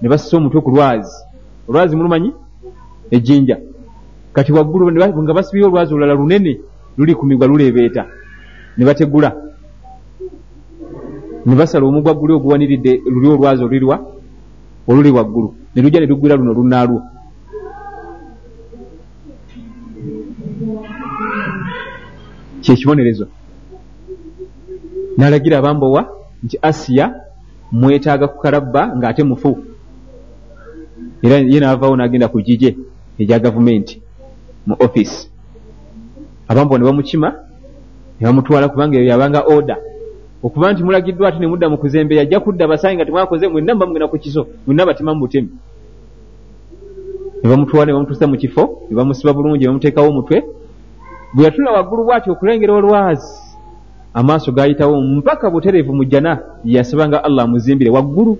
A: ne bassa omutwe ku lwazi. Olwazi mulumanyi? Ejjinja. Kati waggulu nga basibye olwazi olulala lunene luli ku migwa luleebeeta ne bategula ne basala omugwa guli oguwaniridde luli olwazi olulirwa oluli waggulu. Ne lujja ne luggwira luno lunaalwo kyekibonerezo n'alagira abambowa nti asiya mwetaaga ku kalabba ng'ate mufu. Era ye naavaawo n'agenda ku gije egya gavumenti mu offisi abambowa ne bamukima ne bamutwala kubanga eyo yabanga oda okuba nti mulagiddwa ate ne mudda mu kuzembe yajja kudda basange nga temwakoze mwenna mubamugenda ku kiso mwenna batema mu butemi ne bamutwala ne bamutuusa mu kifo ne bamusiba bulungi ne bamuteekawo omutwe. Bwe yatula waggulu bw'ati okulengera olwazi amaaso gayitawo mpaka butereevu mu jjana yeyasabanga allah amuzimbire waggulu.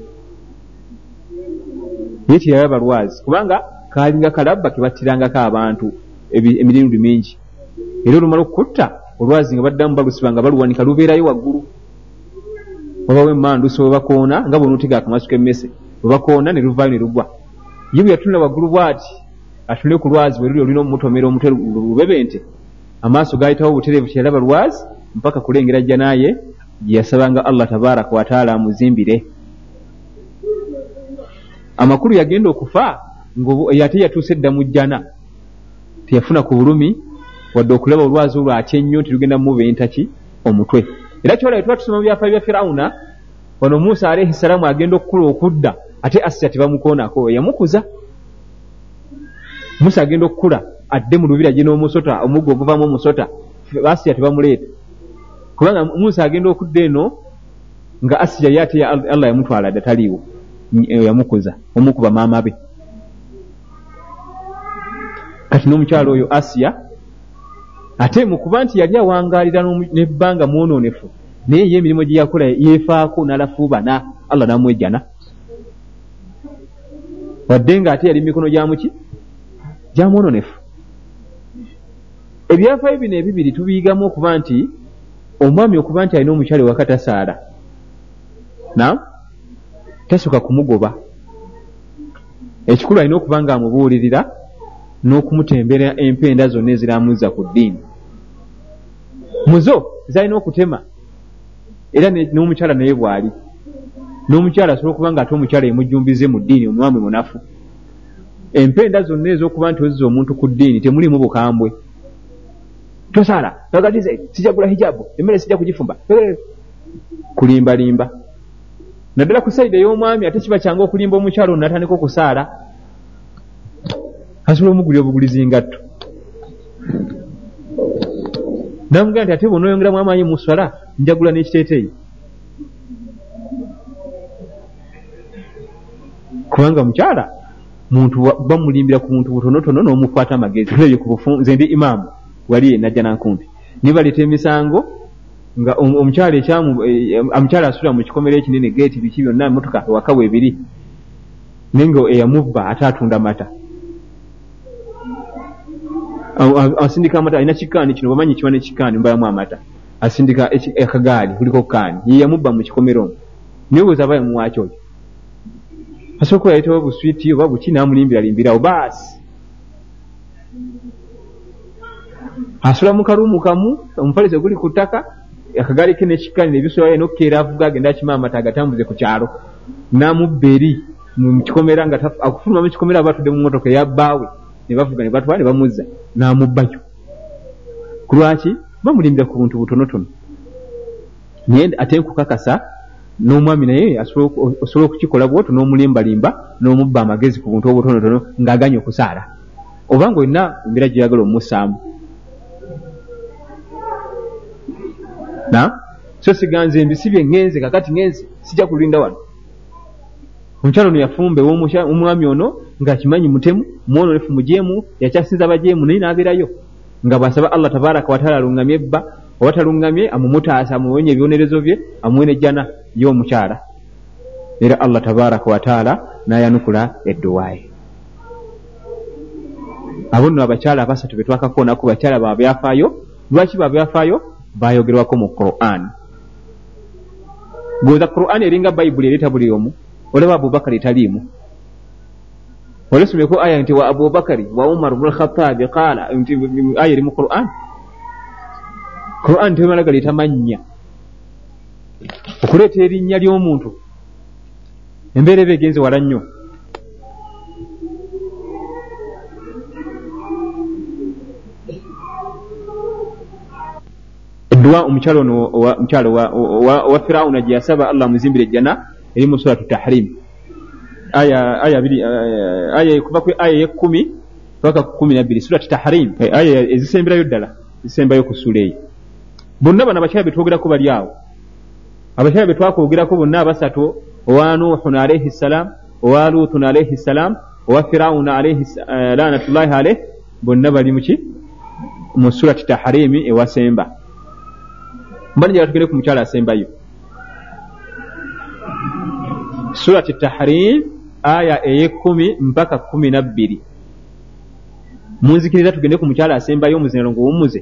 A: Naye teyalaba lwazi kubanga kaalinga kalabba ke battirangako abantu emirundi mingi. Era olumala okukutta olwazi nga baddamu balusiba nga baluwanika lubeerayo waggulu wabawo emanduso we bakoona nga bonootega akamasu k'emmese we bakoona ne luvaayo ne lugwa. Ye bwe yatunula waggulu bw'ati atunule ku lwazi bwe luli olina omumutomera omutwe lubebe nte amaaso gayitawo obutereevu kyeyalaba lwazi mpaka kulengera jjanaaye gye yasabanga allah tabaraka wataala amuzimbire. Amakulu yagenda okufa ate yatuuse edda mu jjana. Teyafuna ku bulumi wadde okulaba olwazi olwo atya ennyo nti lugenda mumuba entaki omutwe era kyolabe tuba tusoma mu byafaayo bya firawuna wano musa alaihi salaamu agenda okukula okudda ate asya tebamukoonako yamukuza musa agenda okukula adde mu lubira gye n'omusota omuggo oguvaamu omusota asiya tebamuleeta kubanga musa agenda okudda eno nga asiya ye ate allah yamutwala dda taliiwo yamukuza omukuba maama be. Kati n'omukyalo oyo asiya ate mukuba nti yali awangaalira nebbanga mwonoonefu. Naye ye emirimu gye yakola yeefaako n'alafuubana allah namwejjana. Wadde nga ate yali mumikono gyamuki gyamwononefu ebyafaayo bino ebibiri tubiyigamu okuba nti omwami okuba nti alina omukyalo ewaka tasaala. Na tasooka kumugoba. Ekikulu alina okuba nga amubuulirira n'okumutembera empenda zonna eziramuza ku ddiini muzo zalina okutema. Era n'omukyala naye bw'ali. N'omukyala asobola okuba nga ate omukyala emujumbize mu ddiini omwami munafu. Empenda zonna ez'okuba nti ozza omuntu ku ddiini temulimu bukambwe. Tosaala. Agatize sijagula hijabu emmere sijja kugifumba. Kulimbalimba. Naddala ku saidi ey'omwami ate kiba kyangu okulimba omukyalo natandika okusaala. Asobola omugulya obugulizi ngatto namugamba nti ate bw'onoyongeramu amaanyi mu swala njagula n'ekiteeteeyi. Kubanga omukyala muntu bamulimbira ku buntu butonotono n'omukwata amagezi. Ebyo ku bufu nze ndi imaamu wali yenajja nankumpi nibaleeta emisango nga omukyala ekyamu eh, omukyala asula mu kikomera ekinene geeti biki byonna motoka waka weebiri naye nga eyamubba ate atunda mata asindika amata alina kikaani kino bamanyi kiba nekikaani mbalamu amata. Asindika akagaali kuliko kaani yeyamubba mu kikomero. Omwo naye obuuza aba yamuwaaki oyo. Asooka yayitawo buswiti oba buki namulimbiralimbirawo baasi asula mu kaluumu kamu omufalise guli ku ttaka akagaali ke nekikkanira ebisolayo nokukeera avuga agenda akima amata agatambuze ku kyalo. Namubba eri mukikomera nga akufuluma mukikomera abatudde mu motoka eyabbaawe nebavuga nebatwala ne bamuzza. Namubbayo. Ku lwaki? Bamulimbira ku buntu butonotono. Naye ate nkukakasa n'omwami naye osobola okukikola bwoto n'omulimbalimba n'omubba amagezi ku buntu obutonotono ng'aganya okusaala. Oba nga olina embeera gyeyagala omussaamu. Na? So siganze mbisibye ngenze kakati ngenze sijja kulinda wano. Omukyalo ono yafumba ewomwami ono ngaakimanyi mutemu mwononefu mujeemu yakyasinza abajeemu naye naabeerayo nga bwasaba allah tabaraka wataala aluŋŋamye ebba oba taluŋŋamye amumutaasa amuwenye ebibonerezo bye amuwe nejjana ye omukyala era allah tabaraka wataala nayanukula edduwaaye abo nno abakyala abasatu betwakakoonaku bakyala babyafaayo lwaki babyafaayo bayogerwako mu quran. Goza quran eringa bayibuli ereeta buli omu olaba abubakari taliimu olesomeko aya nti wa abubakari wa umar bnu lkhatabi qaala nti aya eri mu quran. Quran temala galeeta mannya okuleeta erinnya ly'omuntu embeera eba egenze wala nnyo edduwa omukyalo ono mukyalo wa firawuna gye yasaba allah amuzimbire ejjana eri mu suratu tahrim kuva ku aya yekkumi paka ku kumi nabbiri surati tahrim. Aya ezisemberayo ddala zisembayo ku sula eyo bonna bano abakyala betwogerako bali awo. Abakyala betwakwogerako bonna abasatu owa nuhun alaihi ssalam owa lutun alaihi ssalam owa firawuna alaihi eh, lanatullahi alaih bonna bali muki mu surati tahrimi ewasemba mbani gyala tugende ku mukyala asembayo. Surati tahrim aya eyekumi mpaka kumi nabbiri. Munzikiriza tugende ku mukyala asembayo omuzinalo ngaowumuze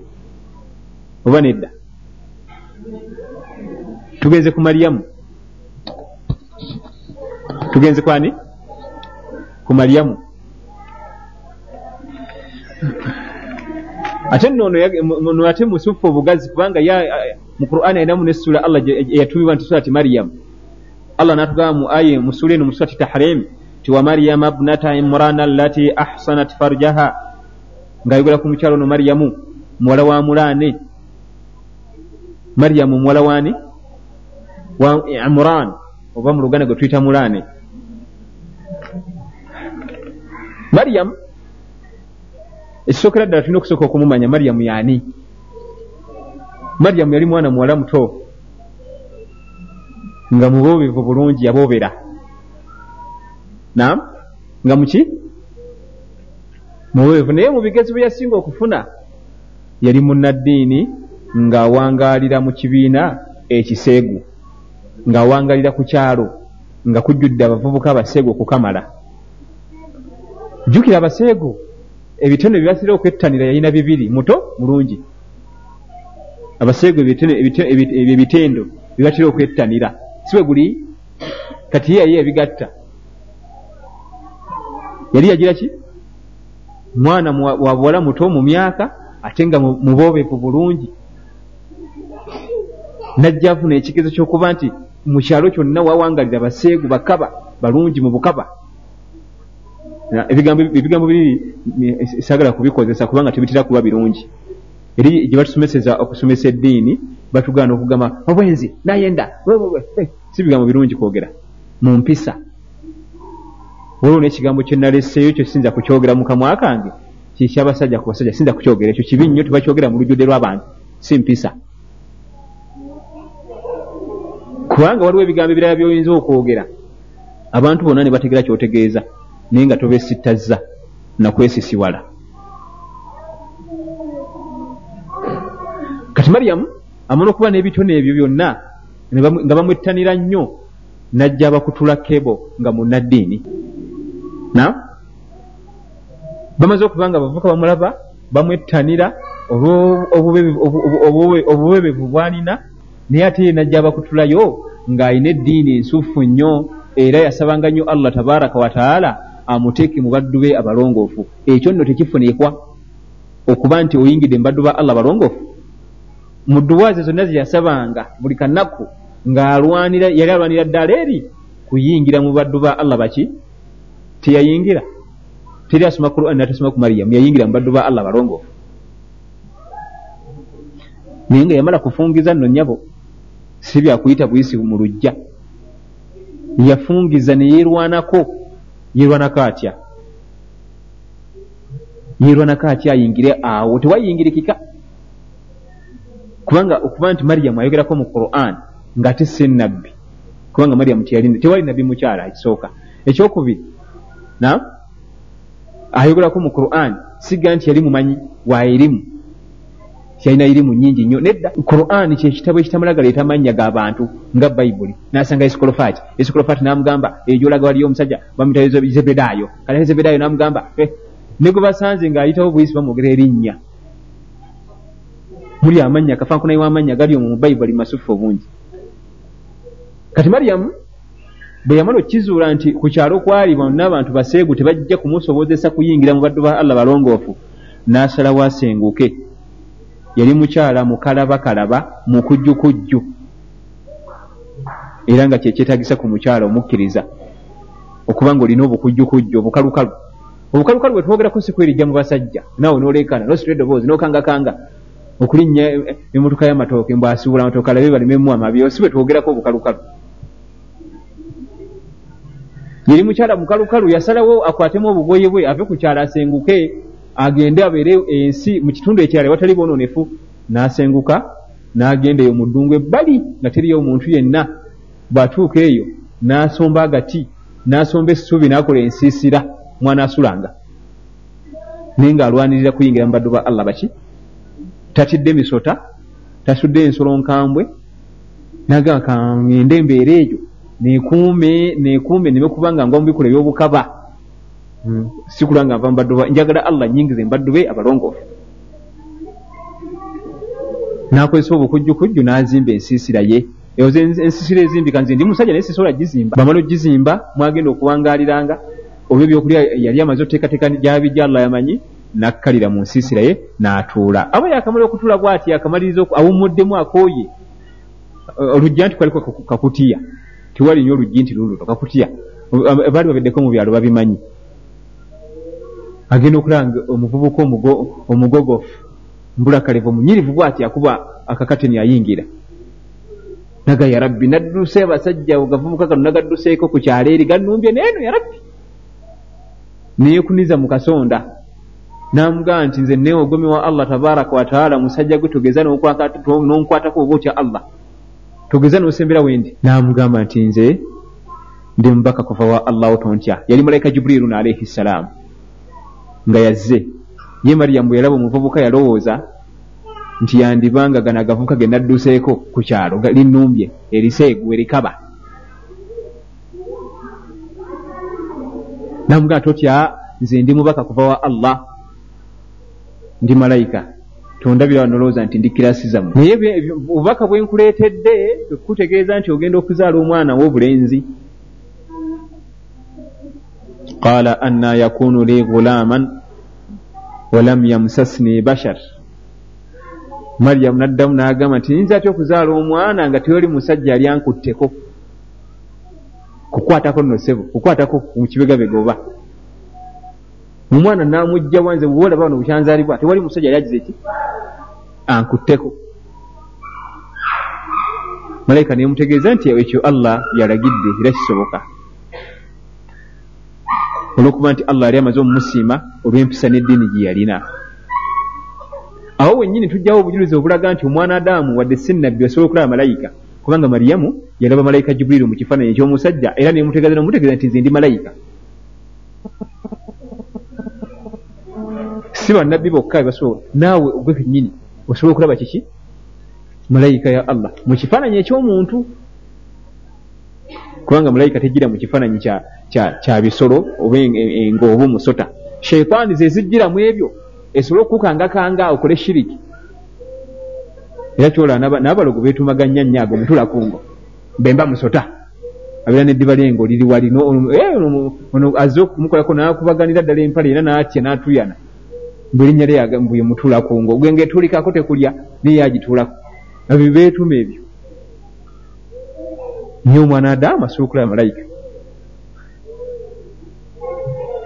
A: oba nedda? Tugenze ku maryamu tugenze kwani? Ku maryamu ate nno ate musufu obugazi kubanga mu qur'ani ayinamu nesula allah eyatumibwa nti surati maryamu allah natugamba mu aye musula eno musurati tahrim ti wa maryama bnata imrana allati ahsanat farjaha ngaayogera ku mukyalo ono maryamu muwala wa mulaane maryamu muwala waani wa imran oba mu luganda gwe tuyita mulaane maryamu ekisookera ddala tulina okusooka okumumanya maryamu yaani maryamu yali mwana muwala muto nga muboobevu bulungi yaboobera. Nam nga muki muboobevu naye mu bigezo bye yasinga okufuna yali munnaddiini ng'awangaalira mu kibiina ekiseegu ng'awangaalira ku kyalo nga kujjudde abavubuka abaseegu okukamala. Jjukira abaseegu ebitono byebatera okwettanira yalina bibiri. Muto? Mulungi. Abaseegu ebitendo byebatera okwettanira siwe guli kati ye yali yabigatta yali yagira ki? Mwana wa buwala muto mu myaka ate nga muboobeevu bulungi. Najja afuna ekigezo kyokuba nti mu kyalo kyonna wawangalira baseegu bakaba balungi mu bukaba. Ebigambo biri sagala kubikozesa kubanga tebitera kuba birungi. Eri gye batusomeseza okusomesa eddiini batugaana okugamba obwenzi nayenda si bigambo birungi kwogera. Mu mpisa. Waliwo n'ekigambo kyenaleseeyo kyosinza kukyogera mu kamwa kange. Kikyabasajja ku basajja sinza kukyogera. Ekyo kibi nnyo tebakyogera mu lujjudde lw'abantu si mpisa. Kubanga waliwo ebigambo ebirala byoyinza okwogera. Abantu bonna ne bategeera kyotegeeza naye nga tobesittazza nakwesisiwala kati maryamu amala okuba n'ebitone ebyo byonna nga bamwettanira nnyo najja abakutula kebo nga munaddiini na bamaze okuba nga bavuka bamulaba bamwettanira obubebevu bwalina naye ate ye najja abakutulayo ng'alina eddiini ensuufu nnyo era yasabanga nnyo allah tabaraka wataala amuteeke mu baddu be abalongoofu. Ekyo nno tekifunikwa okuba nti oyingidde mu baddu ba allah abalongoofu mu dduwaazi zonna zeyasabanga buli kanaku ng'alwanira yali alwanira ddala eri kuyingira mu baddu ba allah baki? Teyayingira. Teri asoma quran natasoma ku mariyamu yayingira mu baddu ba allah abalongoofu naye nga yamala kufungiza nno nyabo si byakuyita buyisi mu lujja. Yafungiza neyerwanako yerwanako atya? Yerwanako atya ayingire awo? Tewayingirikika kubanga okuba nti mariyamu ayogerako mu quran nga te si nabbi kubanga mariyamu tewali nabbi mukyala ekisooka. Ekyokubiri na ayogerako mu quran siga nti yali mumanyi wa erimu kyalina irimu nyingi nnyo. Nedda quran kyekitabo ekitamalaga leeta mannya g'abantu nga bayibuli nasanga esikolofati esikolofati namugamba ejolaga waliyo omusajja bamuyita zebedaayo. Kale zebedaayo namugamba eh, ne gwe basanze ng'ayitawo buyisi bamwogera erinnya muli amannya kafankunayi w'amannya gali omwo mu bayibuli masufu obungi. Kati maryamu bwe yamala okkizuula nti ku kyalo kwali bonna abantu baseegu tebajja kumusobozesa kuyingira mu baddu ba allah balongoofu n'asalawo asenguke yali mukyala mukalabakalaba mukujjukujju. Era nga kyekyetagisa ku mukyala omukkiriza okuba nga olina obukujjukujju obukalukalu. Obukalukalu bwe twogerako si kwerijja mu basajja naawe noleekana nositula eddoboozi nokangakanga okulinnya emotoka y'amatooke mbw asiibula amatooke alabe balimemu amabyo si bwe twogerako obukalukalu. Yeri mukyala mukalukalu yasalawo akwatemu obugoye bwe ave ku kyala asenguke agende abeere ensi mu kitundu ekirala ewatali bwononefu n'asenguka n'agenda eyo mu ddungu ebbali nga teriyo omuntu yenna. Bw'atuuka eyo n'asomba agati n'asomba essuubi n'akola ensiisira mwana asulanga. Naye ng'alwanirira kuyingira mu baddu ba allah baki tatidde misota tasudde ensolo nkambwe nagamba kangende embeera eyo nekuume nekuume neme kubanga ngwa mu bikola ebyobukaba. Hmm. sikulanga nva mubaddu njagala allah nyingize mubaddu be abalongoofu. Nakozesa obukujjukujju nazimba ensiisira ye. Ezo ensiisira ezimbika nze ndi musajja naye sisobola gizimba. Bamala ogizimba mwagenda okuwangaliranga oba ebyokulya yali amaze oteekateeka gyabijja allah yamanyi nakkalira mu nsiisira ye n'atuula. Aba yakamala okutuula bwati yakamaliriza awummuddemu akooye. Olujja nti kwaliko kakutiya. Tiwali nyo oluggi nti luluto kakutiya. Baali babeddeko mu byalo babimanyi. Agenda okulanga omuvubuka omugogofu mbulakalevu omunyirivu bwati akuba akakateni ayingira. Naga yarabbi nadduse abasajja gavubuka gano nagadduseeko ku kyalo eri ganumbye neeno yarabbi neyekuniza mu kasonda namugamba nti nze neogomi wa allah tabaraka wataala musajja gwe togeza nonkwatako oba otya allah. Togeza nosembera wendi namugamba nti nze ndi mubaka kuva wa allahu tontya yali malaika jibuliru alaihi ssalaamu nga yazze. Ye mariyamu bwe yalaba omuvubuka yalowooza nti yandibanga gano agavubuka ge nadduseeko ku kyalo linnumbye eriseegu erikaba. Namugaa totya nze ndi mubaka kuva wa allah ndi malayika. Tondabira wanolowooza nti ndi kirasi zammwe. Naye obubaka bwe nkuleetedde kutegeeza nti ogenda okuzaala omwana w'obulenzi. Qala anna yakunu li gulaman walam yamsasni bashar. Maryamu naddamu n'agamba nti nyinza atya okuzaala omwana nga tewali musajja yali ankutteko kukwatako nno sebo kukwatako mukibegabega oba omwana namugja wanze bwolaba bano bukyanzaalibwa tewali musajja yali agize ki? Ankutteko. Malayika nemutegeeza nti ekyo allah yalagidde era kisoboka. Olwokuba nti allah yali amaze omumusiima olw'empisa n'eddiini gye yalina. Awo wennyini tujjawo obujulizi obulaga nti omwana adamu wadde sinabbi asobola okulaba malayika kubanga mariyamu yalaba malayika jibuliru mu kifaananyi ekyomusajja era nemutegeeza nomutegeeza nti nze ndi malayika si bannabbi bokka basobola naawe ogwe kennyini osobola okulaba kiki? Malayika ya allah. Mu kifaananyi ekyomuntu kubanga malayika tejjira mu kifaananyi kya bisolo oba engo oba omusota. Sheitaani zezijjiramu ebyo esobole okukangakanga okole shiriki. Era kyola n'abalogo beetumaganya nnyo ago mutulakungo bemba musota. Abeera neddiba lyengo liri wali ono azze okumukolako nakubaganira ddala empale era n'atya n'atuyana bwerinnya lyembuye mutulakungo gwenge etuulikako tekulya naye agituulako abyo beetuma ebyo. Nye omwana adamu asobola okulaba malayika.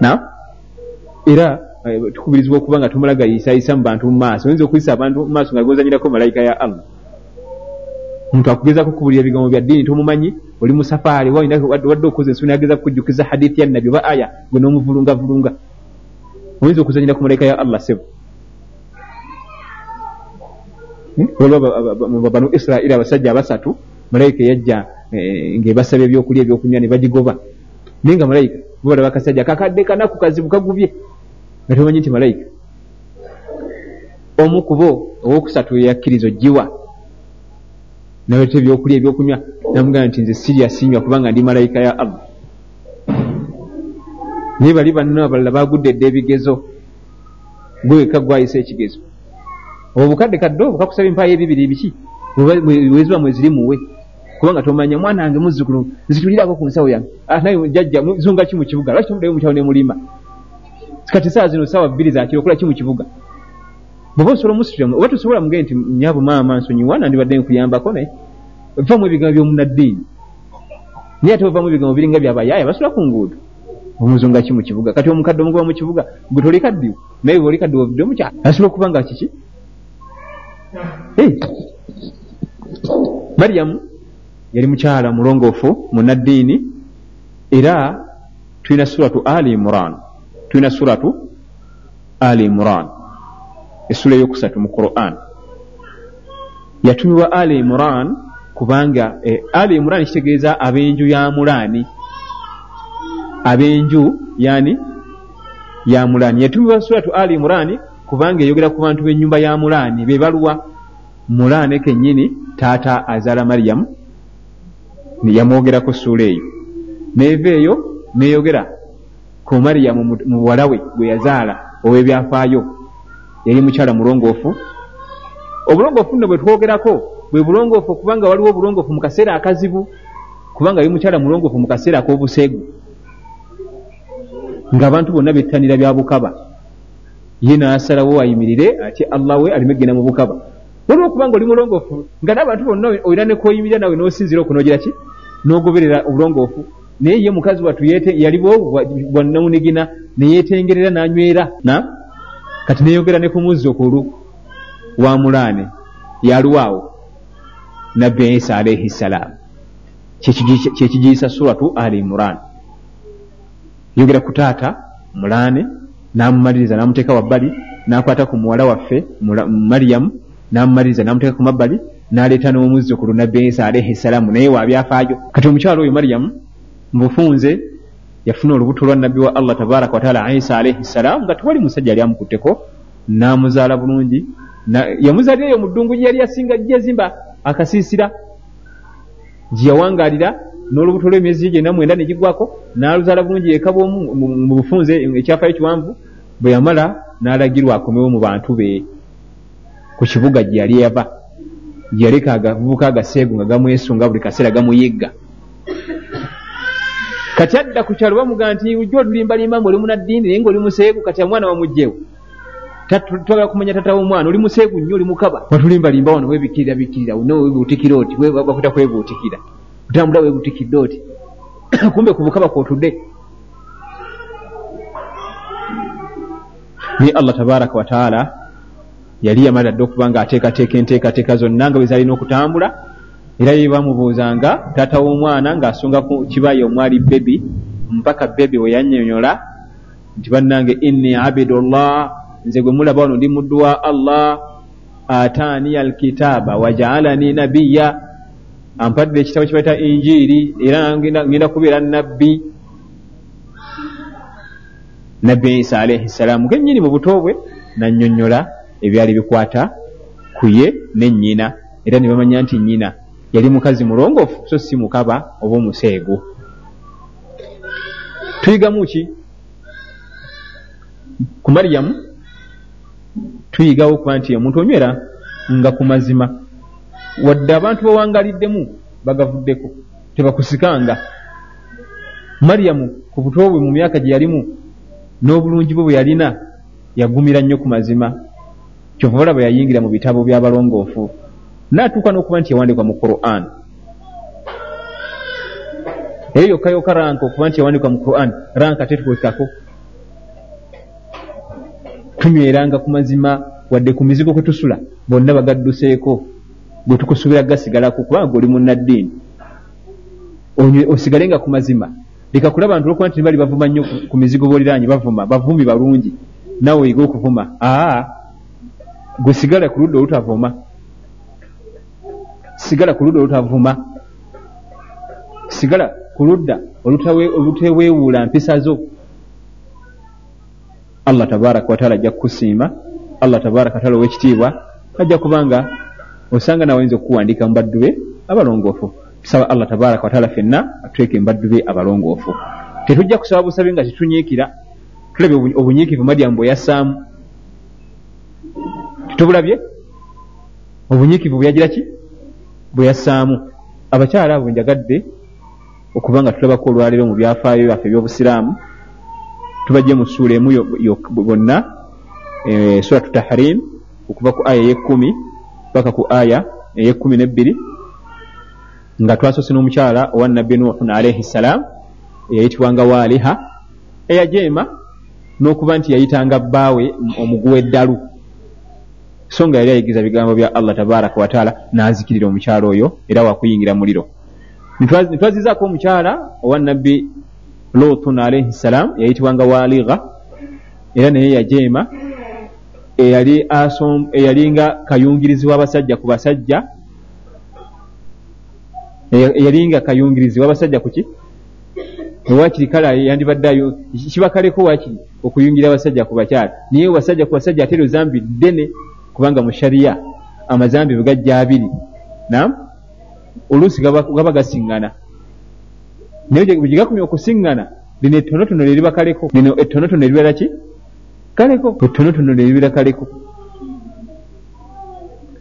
A: Na? Era eh, tukubirizibwa okuba nga tumulagayisayisa mu bantu mu maaso. Oyinza okuyisa abantu mu maaso nga gozanyirako malayika ya allah. Omuntu akugezako okubulira ebigambo bya ddiini tomumanyi oli mu safaari wadde okoza ensuni ageza kukujjukiza hadithi ya nabbi oba aya gwe n'omuvulungavulunga oyinza okuzanyira ku malayika ya allah sebo hmm? banu isirairi abasajja abasatu malayika yajja eh, ngaebasaba ebyokulya ebyokunywa ne bagigoba. Naye nga malayika balaba kasajja kakadde kanaku kazibu kagubye. Nga tomanyi nti malayika omu kubo owokusatu eyakkiriza ogiwa naleta ebyokulya ebyokunywa namugamba nti nze sirya sinywa kubanga ndi malayika ya allah naye bali banna abalala bagudde dde ebigezo. Gweweka gwayisa ekigezo. Obwo bukadde kadde obwo kakusaba empaayo ebibiri biki weziba mweziri muwe kubanga tomanya mwana wange muzzukulu nzitulirako ku nsawo yange. Ah, naye jajja zunga ki mu kibuga? Lwaki tomudayo mukyawo nemulima kati saa zino saawa bbiri zakiro okola ki mu kibuga? Bwoba osobola omusitiramu oba tosobola mugee nti nyabo maama nsonyiwa nandibadde nkuyambako naye. Vamu ebigambo byomunaddiini. Naye ate ovamu ebigambo biringa byabayaaya basula ku nguudo omuzunga ki mu kibuga? Kati omukadde omugoba mu kibuga gwe toli kaddiwo? Naye bwe oli kaddiwo ovudde mukya asobola okuba nga kiki? Maryamu yali mukyala mulongoofu munaddiini era tulina suratu ali imuran tulina suratu ali imuran essula eyokusatu mu quran. Yatumibwa ali imuran kubanga eh, ali imuran kitegeeza ab'enju ya mulaani ab'enju yani ya mulaani. Yatumibwa suratu ali imuran kubanga eyogera ku bantu b'ennyumba ya mulaani be baluwa mulaane kennyini taata azaala maryamu yamwogerako suula eyo. Neeva eyo neyogera ku maryamu mu buwala we gwe yazaala ow'ebyafaayo. Yali mukyala mulongoofu. Obulongoofu nno bwe twogerako bwe bulongoofu okubanga waliwo obulongoofu mu kaseera akazibu kubanga yali mukyala mulongoofu mu kaseera ak'obuseegu ng'abantu bonna bettanira bya bukaba. Ye n'asalawo ayimirire ati allah we alime genda mu bukaba. Waliwo okubanga oli mulongoofu nga n'abantu bonna olina nekoyimirira nawe n'osinzira okunogira ki? N'ogoberera obulongoofu. Naye ye mukazi watu yaliwo bwanawunigina neyetengerera n'anywera. Na? Kati neyogera ne ku muzzukulu wa mulaane yalwawo nabbi isa alaihi ssalaamu kyekigiyisa suratu ali imuran yogera ku taata mulaane n'amumaliriza n'amuteeka wabbali n'akwata ku muwala waffe maryamu n'amumaliriza n'amuteeka ku mabbali n'aleeta n'omuzzukulu nabbi isa alaihi ssalaamu naye wabyafaayo kati omukyalo oyo maryamu mubufunze yafuna olubuto lwa nabbi wa allah tabaraka wataala isa alaihi ssalaamu nga tewali musajja yali amukutteko n'amuzaala bulungi yamuzaalira eyo mu ddungu gye yali yasinga gyeyazimba akasiisira gye yawangaalira n'olubuto lw'emyezi gyenda mwenda ne gigwako n'aluzaala bulungi eka bwomu mu bufunze ekyafaayo kiwanvu bwe yamala n'alagirwa akomewo mu bantu be. Ku kibuga gye yali yava gye yaleka agavubuka agaseegu nga gamwesunga buli kaseera gamuyigga. Kati adda ku kyalo bamugaa nti ujja otulimbalimba mu oli munaddiini naye ngaoli museegu kati omwana wamugjewo twagala kumanya tata womwana oli museegu nnyo oli mukaba. Watulimbalimba wano webikirira bikirira nawe webuutikira oti bakuta kwebuutikira otambula webuutikidde oti [COUGHS] kumbe ku bukaba kwotudde. Naye allah tabaraka wataala yali yamala dde okuba nga ateekateeka enteekateeka zonna nga bwe zalina okutambula. Era ye bamubuuzanga taata w'omwana ng'asonga ku kibayi omwali bebi mpaka bebi we yannyonnyola nti bannange inni abidullah nze gwe mulaba wano ndi muddu wa allah ataaniya alkitaaba wajaalani nabiya ampadde ekitabo kibaita injiiri era ngenda kubeera nabbi nabbi isa alaihi ssalaamu kenyini mu buto bwe nannyonnyola ebyali bikwata ku ye nennyina era ne bamanya nti nnyina yali mukazi mulongoofu so si mukaba oba omuseego. Tuyigamu ki? Ku mariyamu tuyigawo okuba nti omuntu onywera nga ku mazima wadde abantu bawangaliddemu bagavuddeko tebakusikanga. Mariyamu ku buto bwe mu myaka gye yalimu n'obulungi bwe bwe yalina yagumira nnyo ku mazima. Kyova olaba yayingira mu bitabo by'abalongoofu. Naatuuka n'okuba nti yawandikwa mu quran. Eyo yokka yokka ranka okuba nti yawandikwa mu quran. Ranka tetukwekako tunyweranga ku mazima wadde ku mizigo kwe tusula bonna bagadduseeko gwe tukusubira gasigalako kubanga oli munnaddiini osigale nga ku mazima. Leka kulaba nti olwokuba nti nibali bavuma nnyo ku mizigo booliraanyi bavuma bavumi balungi naawe oyiga okuvuma. Aa gwe sigala ku ludda olutavuma. Sigala ku ludda olutavuma. Sigala ku ludda oluteweewuula mpisa zo. Allah tabaraka wataala ajja kukusiima. Allah tabaraka wataala owekitiibwa ajja kubanga osanga nawayinza okukuwandiika mu baddu be abalongoofu. Tusaba allah tabaraka wataala fenna atuteeke mu baddu be abalongoofu. Tetujja kusaba busabe nga tetunyiikira. Tulabye obunyiikivu madyamu bwe yassaamu. Tetubulabye? Obunyiikivu bweyagira ki? Bwe yassaamu. Abakyala abo njagadde okuba nga tulabako olwaleero mu byafaayo byaffe ebyobusiraamu tubajje mu suula emu bonna e, suratu tahrim okuva ku aya eyekumi paka ku aya eyekumi nebbiri nga twasoose n'omukyala owa nabbi nuhun alaihi ssalam eyayitibwanga waaliha eyajeema n'okuba nti yayitanga bbaawe omuguwa eddalu so nga yali ayigiriza bigambo bya allah tabaraka wataala n'azikirira omukyala oyo era wakuyingira muliro. Nitwazizaako omukyala owa nabbi lutun alaihi ssalam yayitibwanga waligha era naye yajeema eyalinga kayungirizi w'abasajja ku basajja. Eyalinga kayungirizi w'abasajja kuki ewakiri kale yandibaddeayo kibakaleko wakiri okuyungira abasajja ku bakyala? Naye basajja ku basajja ate ero zambi ddene kubanga mu shariya amazambi bwe gajja abiri. Nam oluusi gaba gasiŋŋana naye bwe gigakumya okusiŋŋana lino ettonotono lyeriba kaleko lino ettonotono eribeera ki kaleko ettonotono lyeribeera kaleko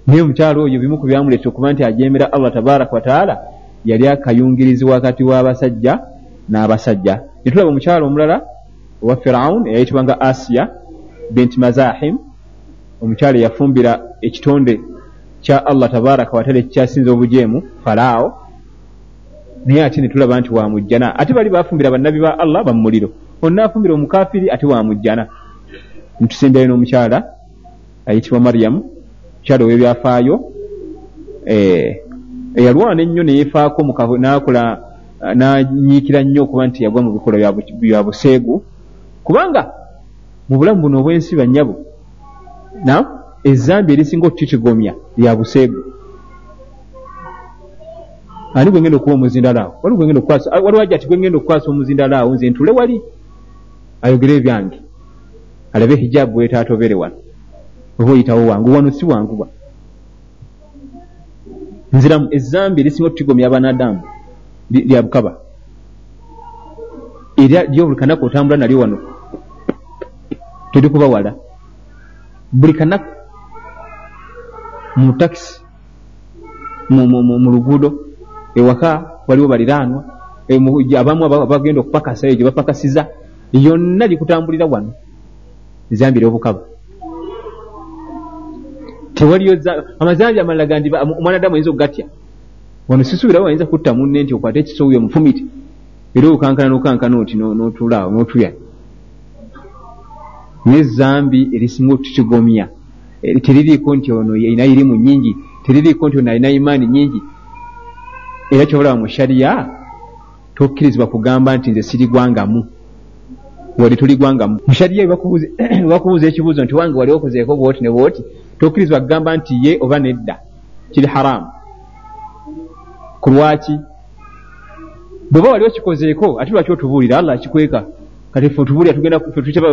A: naye omukyalo oyo bimu ku byamuleeta okuba nti ajemera allah tabaraka wataala yali akayungirizi wakati w'abasajja n'abasajja. Netulaba omukyalo omulala owa firaun eyayitibwanga asiya binti mazahim. Omukyalo eyafumbira ekitonde kya allah tabaraka wataala ekikyasinza obujeemu falaawo naye ate netulaba nti wamujjana ate bali bafumbira bannabi ba allah bamumuliro onna afumbira omukafiri ate wamujjana ntusembayo n'omukyala ayitibwa maryamu mukyala ow'ebyafaayo eyalwana ennyo neyefaako nakola nanyiikira nnyo okuba nti yagwa mu bikolwa bya buseegu kubanga mu bulamu buno obwensi bannyabo na ezambi erisinga otutikigomya lya buseegu ani gwe ngenda okuba omuzindalaawo gwengenda waliwo ajja ati gwengenda okukwasa omuzindalaawo nze ntule wali? Ayogere ebyange alabe hijaabu bwetaatobere wano. Oba oyitawo wangu wano si wanguwa nziramu ezambi erisinga otutigomya abanadamu lya bukaba. Era lyo buli kanaku otambula nalyo wano. Terikubawala buli kanaku mu takisi mu luguudo ewaka waliwo baliraanwa abamu bagenda okupakasa eyo gye bapakasiza yonna likutambulira wano ezambi eryobukaba tewaliyo amazambi amalala gandi omwanadamu ayinza okugatya. Wano sisuubirawo ayinza kutta munne nti okwate ekisowuyo mufumite era okankana nokankana oti notulaawo notuya naye zambi erisinga otukigomya teririiko nti ono alina irimu nyingi teririiko nti ono alina imaani nyingi era kyobalaba mu shariya tokkirizibwa kugamba nti nze sirigwangamu wali tuligwangamu mu shariya [CLEARS THROAT] bakubuuza ekibuuzo nti wange wali okozeeko bwoti ne bwoti tokkirizibwa kugamba nti ye oba nedda kiri haramu ku lwaki? Bweba wali okikozeeko ate lwaki otubuulira? Allah akikweka. Kati fe otubuulira tugenda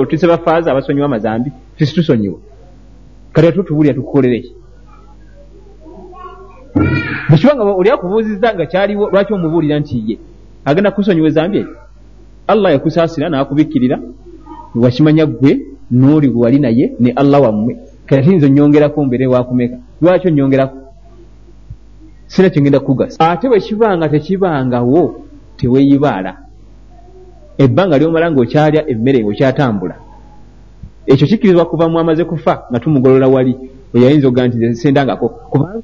A: tuse bafaaza abasonyiwa amazambi fe situsonyiwa kati ate otubuulira tukukolereki bwekiba nga oli akubuuzizza nga kyaliwo lwaki omubuulira nti ye? Agenda kusonyiwa ezambi eyo allah yakusaasira n'akubikkirira wakimanya ggwe n'oli gwe wali naye ne allah wammwe. Kati ate nza onyongerako mbeere wakumeka lwaki onyongerako? Sina kyengenda kukugasa. Ate bwe kibanga tekibangawo teweeyibaala ebbanga lyomala ng'okyalya emmere ng'okyatambula ekyo kikkirizibwa kuva mu amaze kufa nga tumugolola wali. Oyayinza oga nti sendangako kubanga